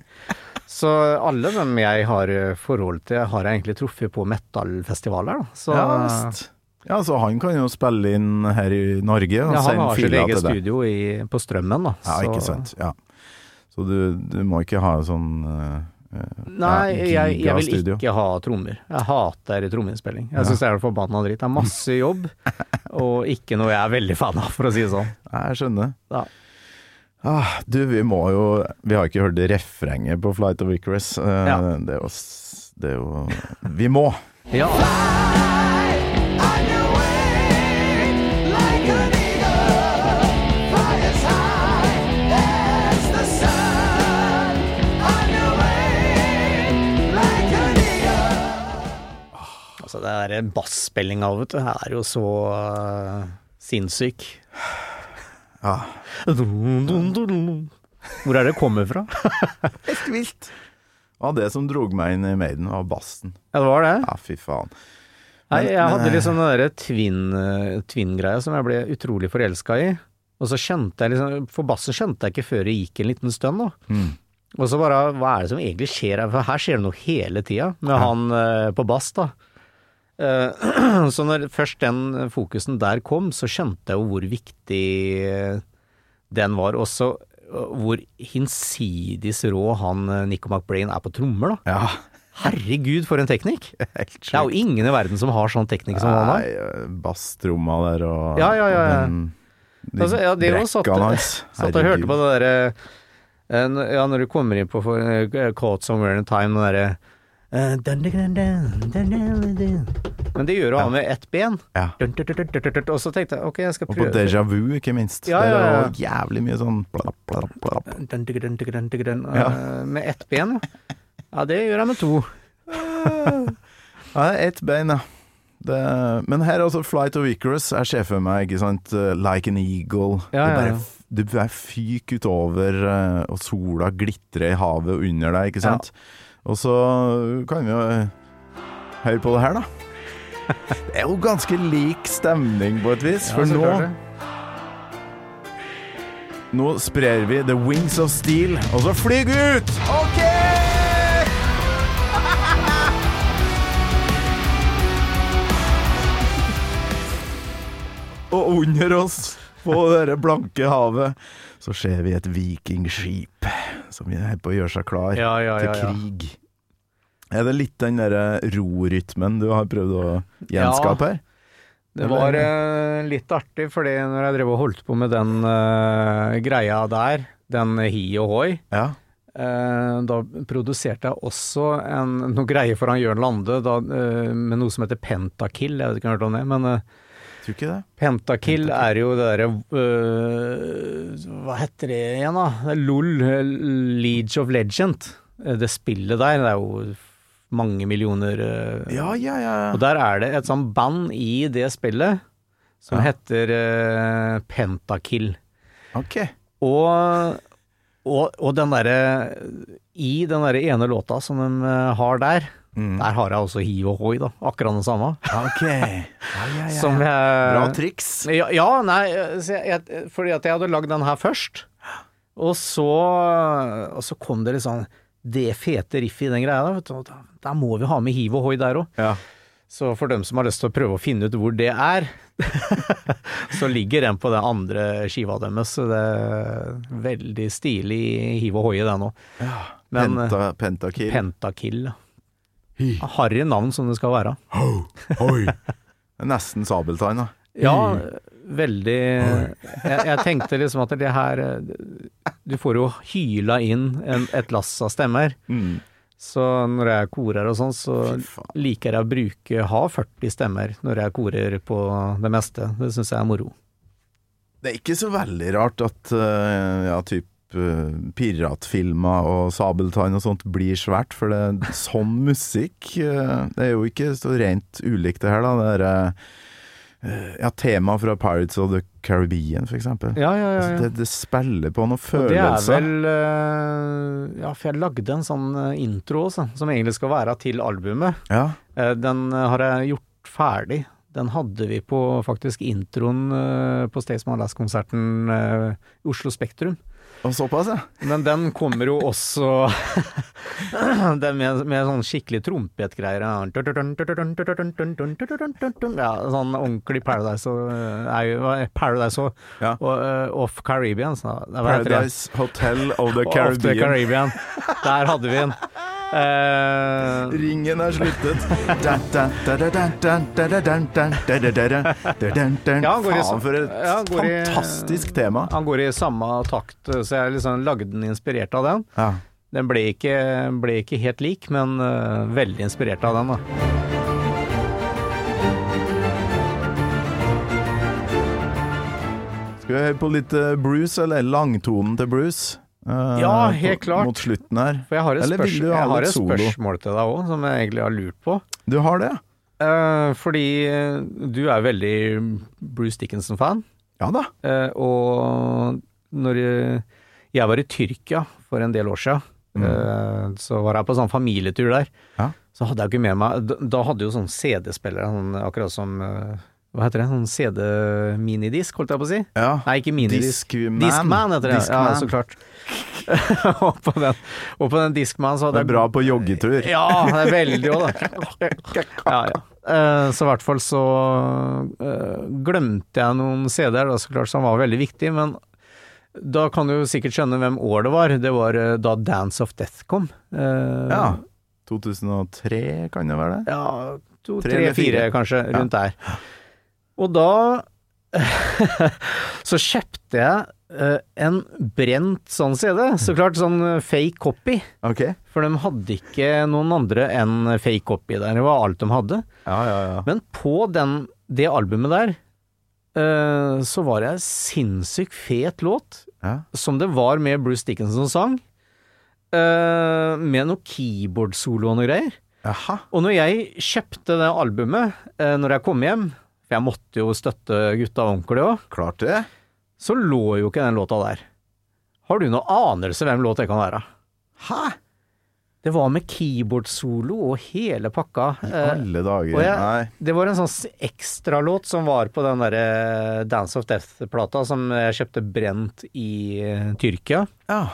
Så alle dem jeg har forhold til, har jeg egentlig truffet på metallfestivaler, da. Så ja, visst. Ja, så han kan jo spille inn her i Norge og ja, han har sitt eget studio i, på Strømmen, da. Ja, ikke sant. Ja. Så du, du må ikke ha sånn eh, Nei, jeg, jeg vil ikke ha trommer. Jeg hater trommeinnspilling. Jeg Ja. syns det er forbanna dritt. Det er masse jobb, (laughs) og ikke noe jeg er veldig fan av, for å si det sånn. Jeg skjønner. Ja. Ah, du, vi må jo Vi har ikke hørt refrenget på Flight of Icarus. Uh, Ja. det, er jo, det er jo Vi må! Ja. Altså, det er basspillinga, vet du, er jo så uh, sinnssyk. (sighs) Ja. Hvor er det kommer fra? (laughs) Helt vilt! Ja, det som drog meg inn i Maiden, var bassen. Ja, det var det. Ja, fy faen. Nei, jeg hadde liksom den derre twin, eh, twin-greia som jeg ble utrolig forelska i. Og så skjønte jeg liksom For bassen skjønte jeg ikke før det gikk en liten stund, da. Mm. Og så bare Hva er det som egentlig skjer her? For her skjer det noe hele tida, med Ja. han på bass, da. Eh, (clears throat) så når først den fokusen der kom, så skjønte jeg jo hvor viktig eh, den var. Også eh, hvor hinsides rå han Nico McBrain er på trommer, da. Ja, Herregud, for en teknikk! (laughs) Det er jo ingen i verden som har sånn teknikk som han har. Basstromma der og Ja, ja, ja, ja. den de Altså, ja, det satt- brekkene hans. Satt og hørte på det derre Ja, når du kommer inn på Caught Somewhere in Time, den derre eh. Men det gjør jo han med ett ben. Ja. Og så tenkte jeg ok, jeg skal Og på déjà Vu, ikke minst. Ja, ja, Der er jo jævlig mye sånn blapp, blapp, blapp. Ja. eh, Med ett ben, ja. Ja, det gjør jeg med to. Ja, det er ett bein, ja. Det, men her altså, Flight of Icarus, er sjef for meg, ikke sant, uh, like an eagle. Ja, det ja, bare, ja. du bare fyker utover, uh, og sola glitrer i havet under deg, ikke sant. Og så kan vi jo uh, høre på det her, da. (laughs) Det er jo ganske lik stemning på et vis, for nå, nå sprer vi The Wings of Steel, og så flyg ut! Ok! Og under oss, på det blanke havet, så ser vi et vikingskip som er på å gjøre seg klar Ja, ja, ja, til ja. krig. Er det litt den derre rorytmen du har prøvd å gjenskape her? Det var uh, litt artig, fordi når jeg drev og holdt på med den uh, greia der, den hi og hoi, Ja. Eh, da produserte jeg også en, noe greier for han Jørn Lande da, eh, med noe som heter Pentakill, jeg vet ikke om du har hørt om det, men eh, Tror ikke det. Pentakill er jo det derre eh, Hva heter det igjen, da? Det er LOL, Leage of Legend. Eh, Det spillet der, det er jo mange millioner eh, Ja, ja, ja. Og der er det et sånt band i det spillet som Ja. heter eh, Pentakill. Ok. Og, og, og den derre I den derre ene låta som de eh, har der, Mm. der har jeg også hiv og hoi, da. Akkurat det samme. Ok. (laughs) Ja, ja, ja. Som jeg Bra triks. Ja, ja nei, jeg, fordi at jeg hadde lagd den her først. Og så, og så kom det litt sånn det fete riffet i den greia. Da, vet du, da må vi ha med hiv og hoi der òg. Ja. Så for dem som har lyst til å prøve å finne ut hvor det er, (laughs) så ligger den på den andre skiva deres. Så det er veldig stilig hiv og hoi i den òg. Men eh, Penta, pentakill. Pentakill. ja. Harry navn som det skal være. Oi. Det er Nesten sabeltann, da. Ja, veldig jeg, jeg tenkte liksom at det her eh, Du får jo hyla inn en, et lass av stemmer. Mm. Så når jeg korer og sånn, så liker jeg å bruke ha 40 stemmer når jeg korer på det meste. Det syns jeg er moro. Det er ikke så veldig rart at uh, ja, typ type piratfilmer og Sabeltann og sånt blir svært, for det, sånn musikk eh, Det er jo ikke så rent ulikt det her, da. Det derre eh, ja, tema fra Pirates of the Caribbean, for eksempel. Ja, ja, ja. Altså, det, det spiller på noen Og det er vel eh, Ja, for jeg lagde en sånn eh, intro også, som egentlig skal være til albumet. Ja, Eh, Den eh, har jeg gjort ferdig. Den hadde vi på faktisk introen eh, på Staysman Last-konserten eh, i Oslo Spektrum. Og såpass, ja. Men den kommer jo også Den med, med sånn skikkelig trompetgreier. Ja, sånn ordentlig Paradise og eh, er Paradise og, Ja. og uh, Off Caribbean. Paradise Hotel of the Off the Caribbean. Caribbean. Der hadde vi den. Uh, Ringen er sluttet. Faen, for et ja, fantastisk i, tema. Han går i samme takt, så jeg liksom lagde den inspirert av den. Ja. Den ble ikke, ble ikke, helt lik, men uh, veldig inspirert av den, da. Skal vi høre på litt Bruce, eller langtonen til Bruce? Eh, Ja, helt klart. Mot slutten her. For jeg har et, Eller spørs jeg har et spørsmål til deg òg, som jeg egentlig har lurt på. Du har det? Uh, fordi eh, du er veldig Bruce Dickinson-fan, Ja da. Uh, og når jeg, var i Tyrkia for en del år siden, uh, så var jeg på sånn familietur der. Mm. Ja. Så hadde jeg ikke med meg Da, da hadde jo sånn CD-spillere, sånn, akkurat som Hva heter det? Sånn CD-minidisk, holdt jeg på å si? Ja. Nei, ikke minidisk. Discman. Discman heter det. Ja, så klart. (laughs) og, på den, og på den Discman så Det er bra på joggetur. Ja, det er veldig òg, da. (laughs) Ja, ja. Eh, Så i hvert fall så uh, glemte jeg noen CD-er, så klart, som var veldig viktig, men da kan du sikkert skjønne hvem år det var. Det var uh, da Dance of Death kom. Ja. 2003, kan det være det? ja, to, Tre fire kanskje, rundt der. Og da (laughs) så kjøpte jeg eh, en brent sånn CD, så klart sånn eh, fake copy. Okay. For de hadde ikke noen andre enn fake copy der, det var alt de hadde. Ja, ja, ja. Men på den, det albumet der, eh, så var det ei sinnssykt fet låt, ja. som det var med Bruce Dickinson sang, med noe keyboard-solo og noe greier. Aha. Og når jeg kjøpte det albumet, når jeg kom hjem, for jeg måtte jo støtte gutta ordentlig òg, Klart det. så lå jo ikke den låta der. Har du noen anelse hvem låt det kan være? Hæ? Det var med keyboard-solo og hele pakka. I Alle dager. jeg- Nei. Det var en sånn ekstralåt som var på den derre Dance of Death-plata som jeg kjøpte brent i eh, Tyrkia. Ja.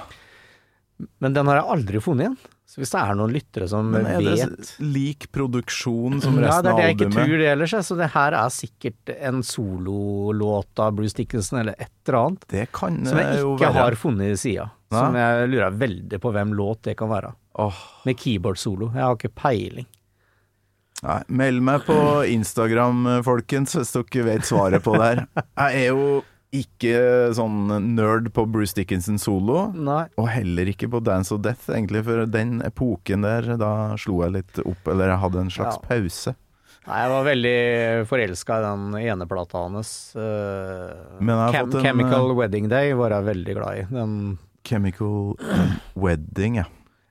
Men den har jeg aldri funnet igjen. Så hvis det er noen lyttere som Men er vet det lik produksjon som resten av albumet? Ja, det er det jeg ikke tror det ellers. Så det her er sikkert en sololåt av Bruce Dickinson eller et eller annet. Det kan Som jeg eh, ikke har funnet i sida. Som jeg lurer veldig på hvem låt det kan være. Oh. Med keyboard-solo. Jeg har ikke peiling. nei. Meld meg på Instagram, folkens, hvis dere vet svaret på det her. (laughs) Jeg er jo ikke sånn nerd på Bruce Dickinson solo. Nei. Og heller ikke på Dance of Death, egentlig, for den epoken der, da slo jeg litt opp, eller jeg hadde en slags Ja. pause. Nei, jeg var veldig forelska i den ene plata hans. Uh, har Chem fått en, Chemical Wedding Day var jeg veldig glad i. Den Chemical Wedding, ja.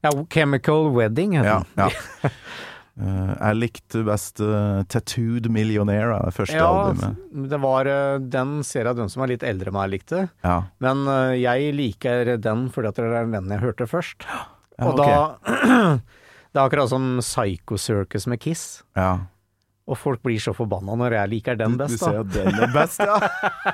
Ja, Chemical Wedding heter ja, den. ja. (laughs) Eh, jeg likte best uh, Tattooed Millionaire, det første Ja, albumet. det var uh, Den serien av den som er litt eldre enn meg likte. Ja. Men jeg liker den fordi at det er den jeg hørte først. Ja, Og da (clears throat) Det er akkurat som Psycho Circus med Kiss. ja. Og folk blir så forbanna når jeg liker den Du, du ser da. at den er best, ja.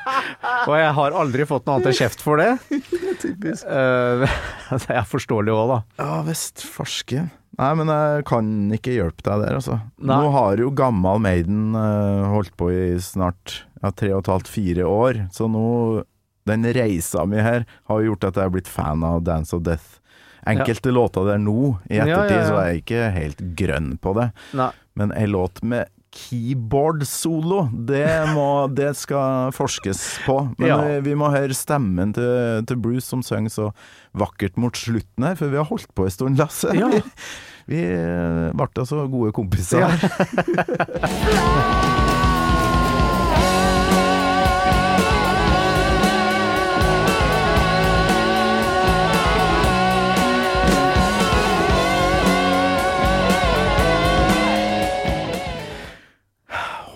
(laughs) Og jeg har aldri fått noe annet enn kjeft for det. (laughs) Typisk. Uh, (laughs) det er forståelig òg, da. Ja visst, farsken. Nei, men jeg kan ikke hjelpe deg der, altså. Nei. Nå har jo gammal Maiden uh, holdt på i snart ja, tre og et halvt, fire år, så nå Den reisa mi her har gjort at jeg er blitt fan av Dance of Death. Enkelte låter der nå, i Ja, ja, ettertid, ja. så er jeg ikke helt grønn på det. Nei. Men ei låt med keyboard-solo, det, det skal forskes på. Men Ja. vi, vi må høre stemmen til, til Bruce som synger så vakkert mot slutten her, for vi har holdt på en stund, Lasse. Ja. Vi, (laughs) vi eh, ble altså gode kompiser. Ja. (laughs)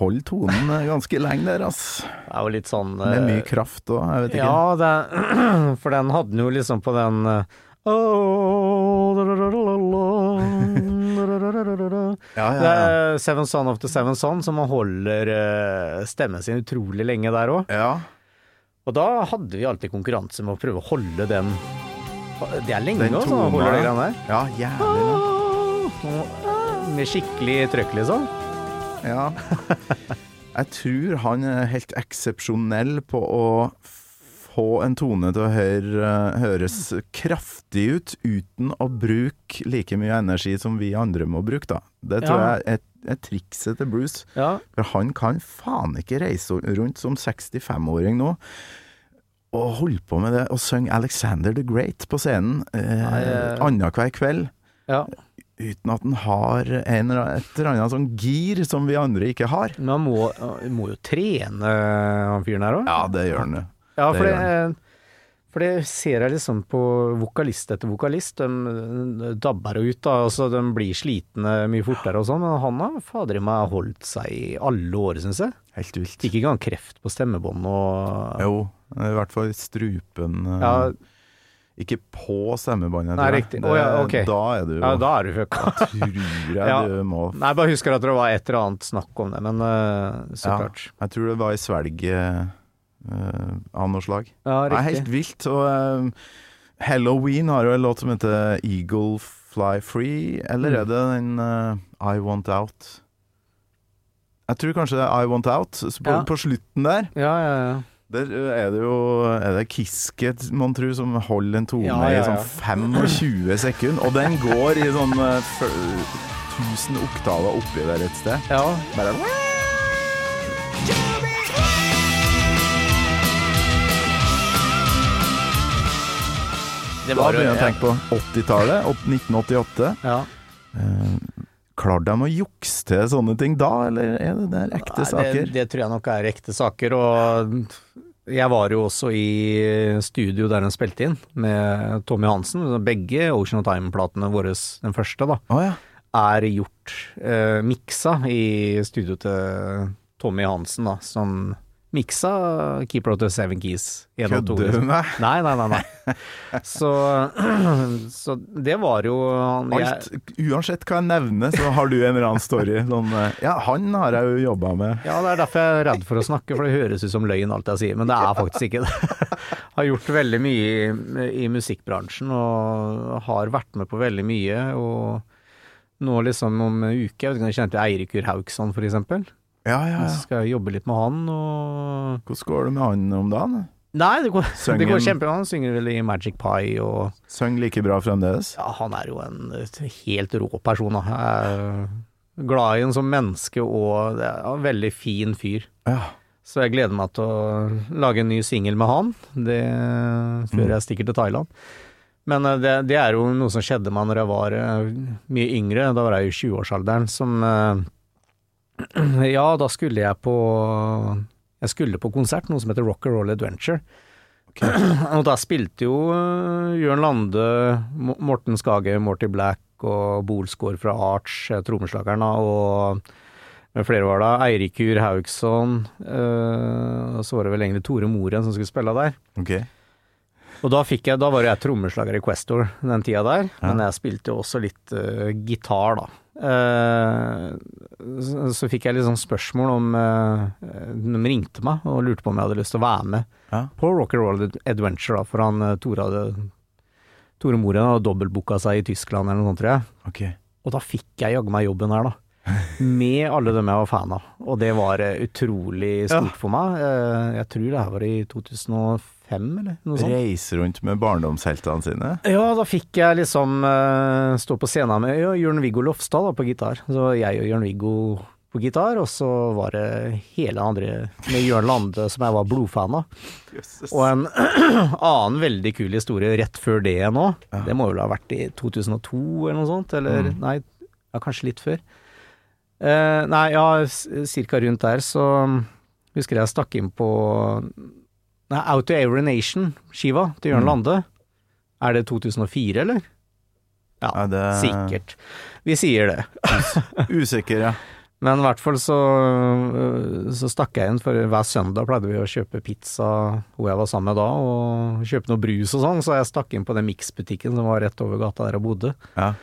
holder tonen ganske lenge der, ass. Det er jo litt sånn Med mye eh, kraft òg, jeg vet ikke. Ja, det, (clears throat) for den hadde den jo liksom på den. Eh, (laughs) Seven Son of the Seven Son, som holder eh, stemmen sin utrolig lenge der òg. Og da hadde vi alltid konkurranse med å prøve å holde den Det er lenge, den altså. Holder det greiene der. Ja, jævlig. Med skikkelig trøkk, liksom. Ja. (laughs) Jeg tror han er helt eksepsjonell på å få en tone til å høre, høres kraftig ut uten å bruke like mye energi som vi andre må bruke, da. Det tror Ja. jeg er, er trikset til Bruce. Ja, For han kan faen ikke reise rundt som 65-åring nå og holde på med det og synge Alexander the Great på scenen eh, eh. annenhver kveld. ja. Uten at den har en, eller- et eller annet sånn gir som vi andre ikke har. Men han må, må jo trene, han fyren her òg. Ja, det gjør han jo. Ja, for det, for det ser jeg liksom på vokalist etter vokalist. De, dabber ut, da. Altså, de blir slitne mye fortere og sånn. Men han har fader i meg holdt seg i alle år, syns jeg. Helt vilt. Fikk ikke engang kreft på stemmebånd og Jo, i hvert fall strupen eh, Ja, Ikke på stemmebåndet. Nei, tror Det, riktig. Å, ja, ok. Da er du jo ja, da er du fucka. (laughs) Tror jeg Ja. du må Nei, jeg bare husker at det var et eller annet snakk om det, men uh, så Ja. klart. Jeg tror det var i svelget uh, av noe slag. Ja, riktig. Det er helt vilt. Og uh, Halloween har jo en låt som heter Eagle Fly Free, eller Mm. er det den eh, I Want Out? Jeg tror kanskje det er I Want Out. På, på slutten der Ja, ja, ja. Der er det jo Er det Kiske, mon tru, som holder en tone Ja, ja, i sånn 25 sekunder, og den går i sånn ø, fø- 1000 oktaver oppi der et sted. ja. Bare Det Da var jo- begynner jeg å tenke på 80-tallet, 1988. Ja. Eh, Klarte de å jukse til sånne ting da, eller er det der ekte Nei, saker? Det, det tror jeg nok er ekte saker, og jeg var jo også i studio der de spilte inn, med Tommy Hansen. Begge Ocean of Time-platene våre, den første, da, oh, ja. er gjort eh, miksa i studio til Tommy Hansen, da, som miksa Keeper of the Seven Keys 1 og 2. Kødder du Liksom. med? (laughs) Nei, nei, nei. nei. Så, (clears throat) så det var jo jeg- Alt, uansett hva jeg nevner, så har du en eller annen story. Sånn, ja, han har jeg jo jobba med. Ja, det er derfor jeg er redd for å snakke, for det høres ut som løgn alt jeg sier, men det er faktisk ikke det. (laughs) Har gjort veldig mye i, i musikkbransjen og har vært med på veldig mye. Og nå liksom om en uke, jeg vet ikke om du kjente Eirik Urhaugsson for eksempel. Ja, ja, Så skal jeg jobbe litt med han og Hvordan går det med han om dagen? Nei, det går, Søngen... (laughs) det går kjempebra. Han synger vel i Magic Pie og Synger like bra fremdeles? Ja, han er jo en helt rå person, da. Jeg er glad i en som menneske og det er en veldig fin fyr. Ja. Så jeg gleder meg til å lage en ny singel med han, det, før jeg stikker til Thailand. Men eh, det, det er jo noe som skjedde meg når jeg var eh, mye yngre, da var jeg i 20-årsalderen, som eh, (clears throat) Ja, da skulle jeg på Jeg skulle på konsert, noe som heter Rock and Roll Adventure. (clears throat) Og da spilte jo eh, Jørn Lande, Morten Skage, Morty Black og Bolsgaard fra Arch, eh, trommeslageren, og med flere var da. Eirikur Haugsson, øh, og så var det vel egentlig Tore Moren som skulle spille der. Okay. Og da fikk jeg, da var jeg trommeslager i Questor den tida der, Ja. men jeg spilte jo også litt uh, gitar, da. Eh, så, fikk jeg litt sånn spørsmål om øh, De ringte meg og lurte på om jeg hadde lyst til å være med Ja. på Rock and Roll Adventure, da, for han øh, Tore hadde Tore Moren hadde dobbeltbooka seg i Tyskland eller noe sånt, tror jeg. Okay. Og da fikk jeg jaggu meg jobben her, da. Med alle dem jeg var fan av. Og det var eh, utrolig stort for meg. Eh, Jeg tror det her var i 2005, eller noe sånt. Reise rundt med barndomsheltene sine? Ja, da fikk jeg liksom eh, stå på scenen med Jørn-Viggo Lofstad da, på gitar. Så jeg og Jørn-Viggo på gitar, og så var det hele andre med Jørn Lande som jeg var blodfan av. Og en (clears throat) annen veldig kul historie rett før det nå, det må vel ha vært i 2002 eller noe sånt, eller nei, ja, kanskje litt før. Uh, nei, ja, cirka rundt der, så husker jeg stakk inn på Nei, Out to Every Nation-skiva til Jørn Mm. Lande. Er det 2004, eller? Ja, Er det sikkert. Vi sier det. Usikker, ja. (laughs) Men i hvert fall så, så stakk jeg inn, for hver søndag pleide vi å kjøpe pizza hvor jeg var sammen med da, og kjøpe noe brus og sånn, så jeg stakk inn på den Mix-butikken som var rett over gata der jeg bodde. Ja.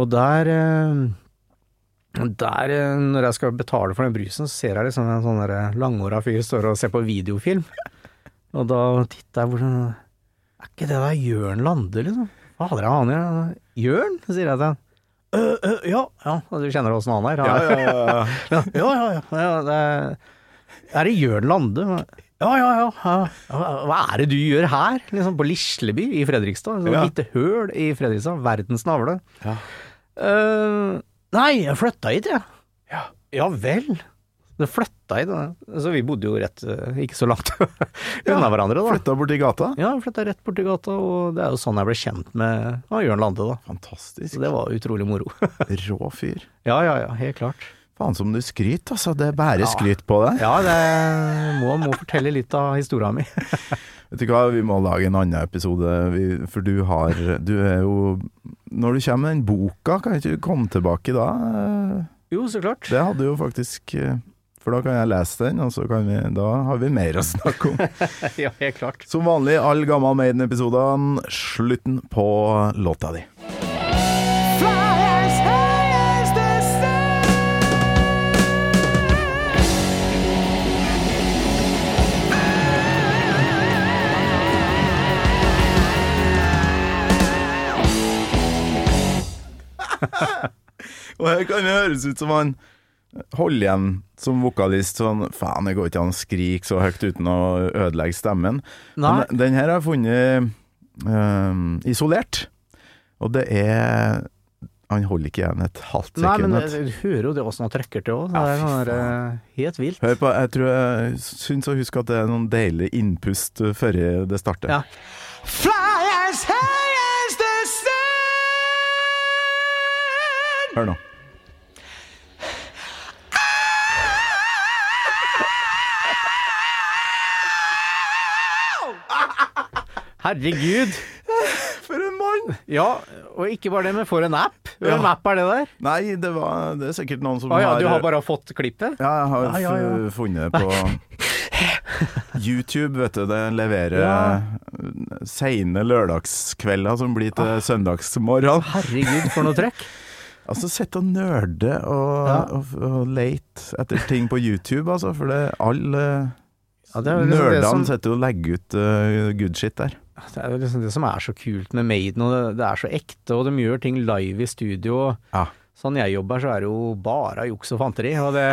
Og der, eh, der eh, når jeg skal betale for den brusen, så ser jeg liksom en sånn langhåra fyr står og ser på videofilm. Og da titta jeg hvor sånn Er ikke det der Jørn Lande, liksom? Fader, jeg han gjør? Jørn? sier jeg til han. «Øh, uh, ja, ja, du kjenner åssen han er? Ja, ja, ja, ja. (laughs) ja, ja, ja, ja, det er, er det Jørn Lande? Ja, ja, ja, ja. Hva er det du gjør her? Liksom på Lisleby i Fredrikstad. Et Ja. lite høl i Fredrikstad. Verdens navle. Ja. Uh, nei, jeg flytta hit, jeg. Ja. ja vel. Det flytta jeg, da. Så vi bodde jo rett, eh, ikke så langt (laughs) unna hverandre, da. Flytta borti gata. Ja, flytta rett borti gata, og det er jo sånn jeg ble kjent med ja, Jørn Lande, da. Fantastisk. Så det var utrolig moro. (laughs) Rå fyr. ja, ja, ja, helt klart. Faen som du skryter, altså. Det er bare skryt på deg. Ja, det må, må fortelle litt av historia mi. (laughs) Vet du hva, vi må lage en annen episode, for du har Du er jo Når du kommer med den boka, kan ikke du komme tilbake da? Jo, så klart. Det hadde jo faktisk eh, For da kan jeg lese den, og så kan vi Da har vi mer å snakke om. (laughs) ja, helt klart. Som vanlig, all Gammal Maiden-episodene, slutten på låta di. (laughs) Og her kan det høres ut som han holder igjen som vokalist sånn Faen, det går ikke an å skrike så høyt uten å ødelegge stemmen. Nei. Men den her har jeg funnet øhm, isolert, og det er Han holder ikke igjen et halvt sekund. Nei, men jeg, du. hører jo det åssen han trekker til òg. Det er ja, sånn eh, helt vilt. Hør på, jeg tror jeg syns å huske at det er noen deilige innpust før det starter. Ja. Fly as high as the sun. Hør nå. Herregud. (laughs) For en mann! Ja, og ikke bare det, men for en app. Hvem app er det der? Nei, det, var, det er sikkert noen som ah, ja, har du har bare fått klippet? Ja, jeg har ah, ja, ja. funnet det på (laughs) YouTube, vet du. Det leverer Ja. seine lørdagskvelder som blir til søndagsmorgen. Herregud, for noe trekk. (laughs) Altså, sitte og nerde og, Ja. og, og lete etter ting på YouTube, altså. For det alle Ja, er liksom nerdene som- sitter og legger ut uh, good shit der. Det er liksom det som er så kult med Maiden, og det, det er så ekte, og de gjør ting live i studio. Ja. Sånn jeg jobber, så er det jo bare juks og fanteri, og det,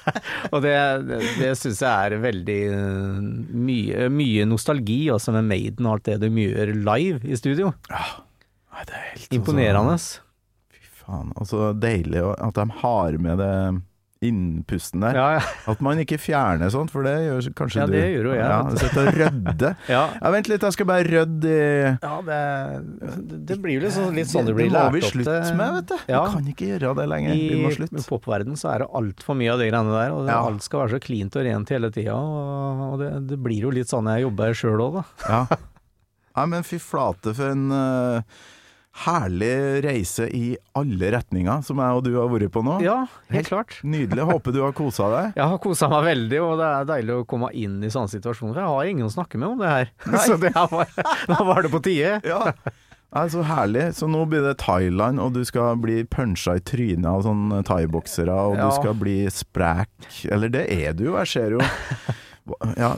(laughs) og det, det, det syns jeg er veldig eh, mye, mye nostalgi også med Maiden og alt det de gjør live i studio. Nei, det er helt Imponerende. Altså, fy faen. Og så deilig at de har med det innpusten der. Ja, ja. At man ikke fjerner sånt, for det gjør kanskje Ja, du. det gjør jo jeg, Ja. Sitter og rydder. (laughs) ja. Ja, vent litt, jeg skal bare rydde i Ja, det, det blir jo liksom litt sånn det blir lært opp Det må vi slutte til. med, vet du. Ja. Vi kan ikke gjøre det lenger. Vi må I slutte. popverden så er det altfor mye av de greiene der, og Ja. alt skal være så cleant og rent hele tida. Og, det, det blir jo litt sånn jeg jobber sjøl òg, da. Ja. (laughs) Nei, men fy flate for en eh, herlig reise i alle retninger, som jeg og du har vært på nå. Ja, helt klart. (laughs) Nydelig. Håper du har kosa deg. Jeg har kosa meg veldig, og det er deilig å komme inn i sånne situasjoner. Jeg har ingen å snakke med om det her. (laughs) Så det var, (laughs) da var det på tide. Ja. Nei, så herlig. Så nå blir det Thailand, og du skal bli punsja i trynet av sånne thaiboksere, og Ja. du skal bli sprek. Eller det er du jo, jeg ser jo. Ja,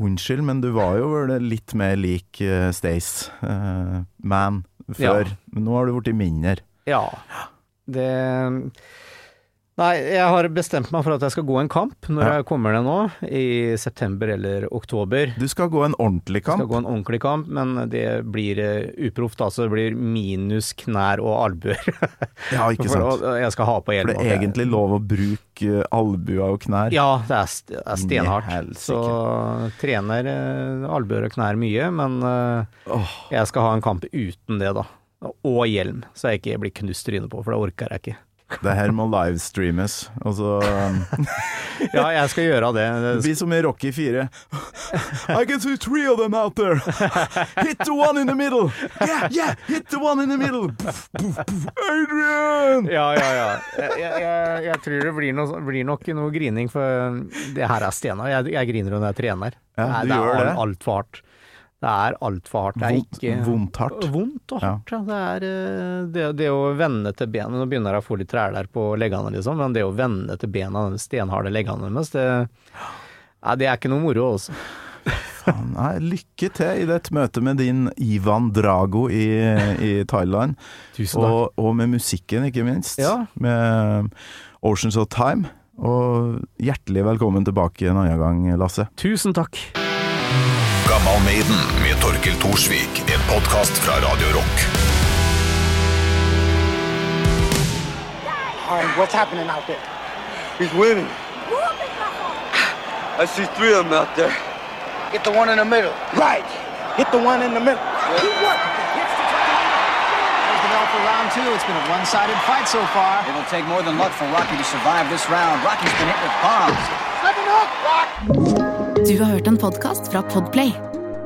unnskyld, men du var jo litt mer lik uh, Stace, Uh, man, før. Ja. Men nå har du blitt mindre. Ja. Det Nei, jeg har bestemt meg for at jeg skal gå en kamp når Ja. jeg kommer ned nå, i september eller oktober. Du skal gå en ordentlig Jeg skal kamp. gå en ordentlig kamp, men det blir uh, uproft, altså. Det blir minus knær og albuer. (laughs) Ja, ikke For- sant. og Jeg skal ha på For hjelm. det er egentlig lov å bruke albua og knær. Ja, det er, st er stenhardt. Så trener uh, albuer og knær mye, men uh, oh. jeg skal ha en kamp uten det, da. Og hjelm, så jeg ikke blir knust trynet på, for det orker jeg ikke. Det her må livestreames. Altså (laughs) Ja, jeg skal gjøre det. Det blir som i Rocky 4. (laughs) I can see three of them out there. (laughs) Hit the one in the middle. Yeah, yeah, hit the one in the middle. Adrian! Ja, ja, ja. Jeg, jeg, jeg, tror det blir, noe, blir nok noe grining, for det her er Stena. Jeg, jeg griner når jeg trener. Ja, du det gjør er det. altfor hardt. Det er altfor hardt. Det er ikke vondt hardt. Vondt og hardt, ja. Det er eh, det, det å vende til bena Nå begynner jeg å få litt træler på leggene, liksom, men det å vende til bena, den stenharde leggene deres, det, ja, det er ikke noe moro, altså. Nei, lykke til i dette møtet med din Ivan Drago i, i Thailand. (laughs) Og, og med musikken, ikke minst. Ja. Med Oceans of Time. Og hjertelig velkommen tilbake en annen gang, Lasse. Tusen takk. Gammal Maiden med Torkel Thorsvik. En podkast fra Radio Rock. All right, what's happening out there? He's winning. I see three of them out there. Get the one in the middle. Right. Hit the one in the middle. There's the bell for round two. It's been a one-sided fight so far. It'll take more than luck for Rocky to survive this round. Rocky's been hit with bombs. Du har hørt en podkast fra Podplay.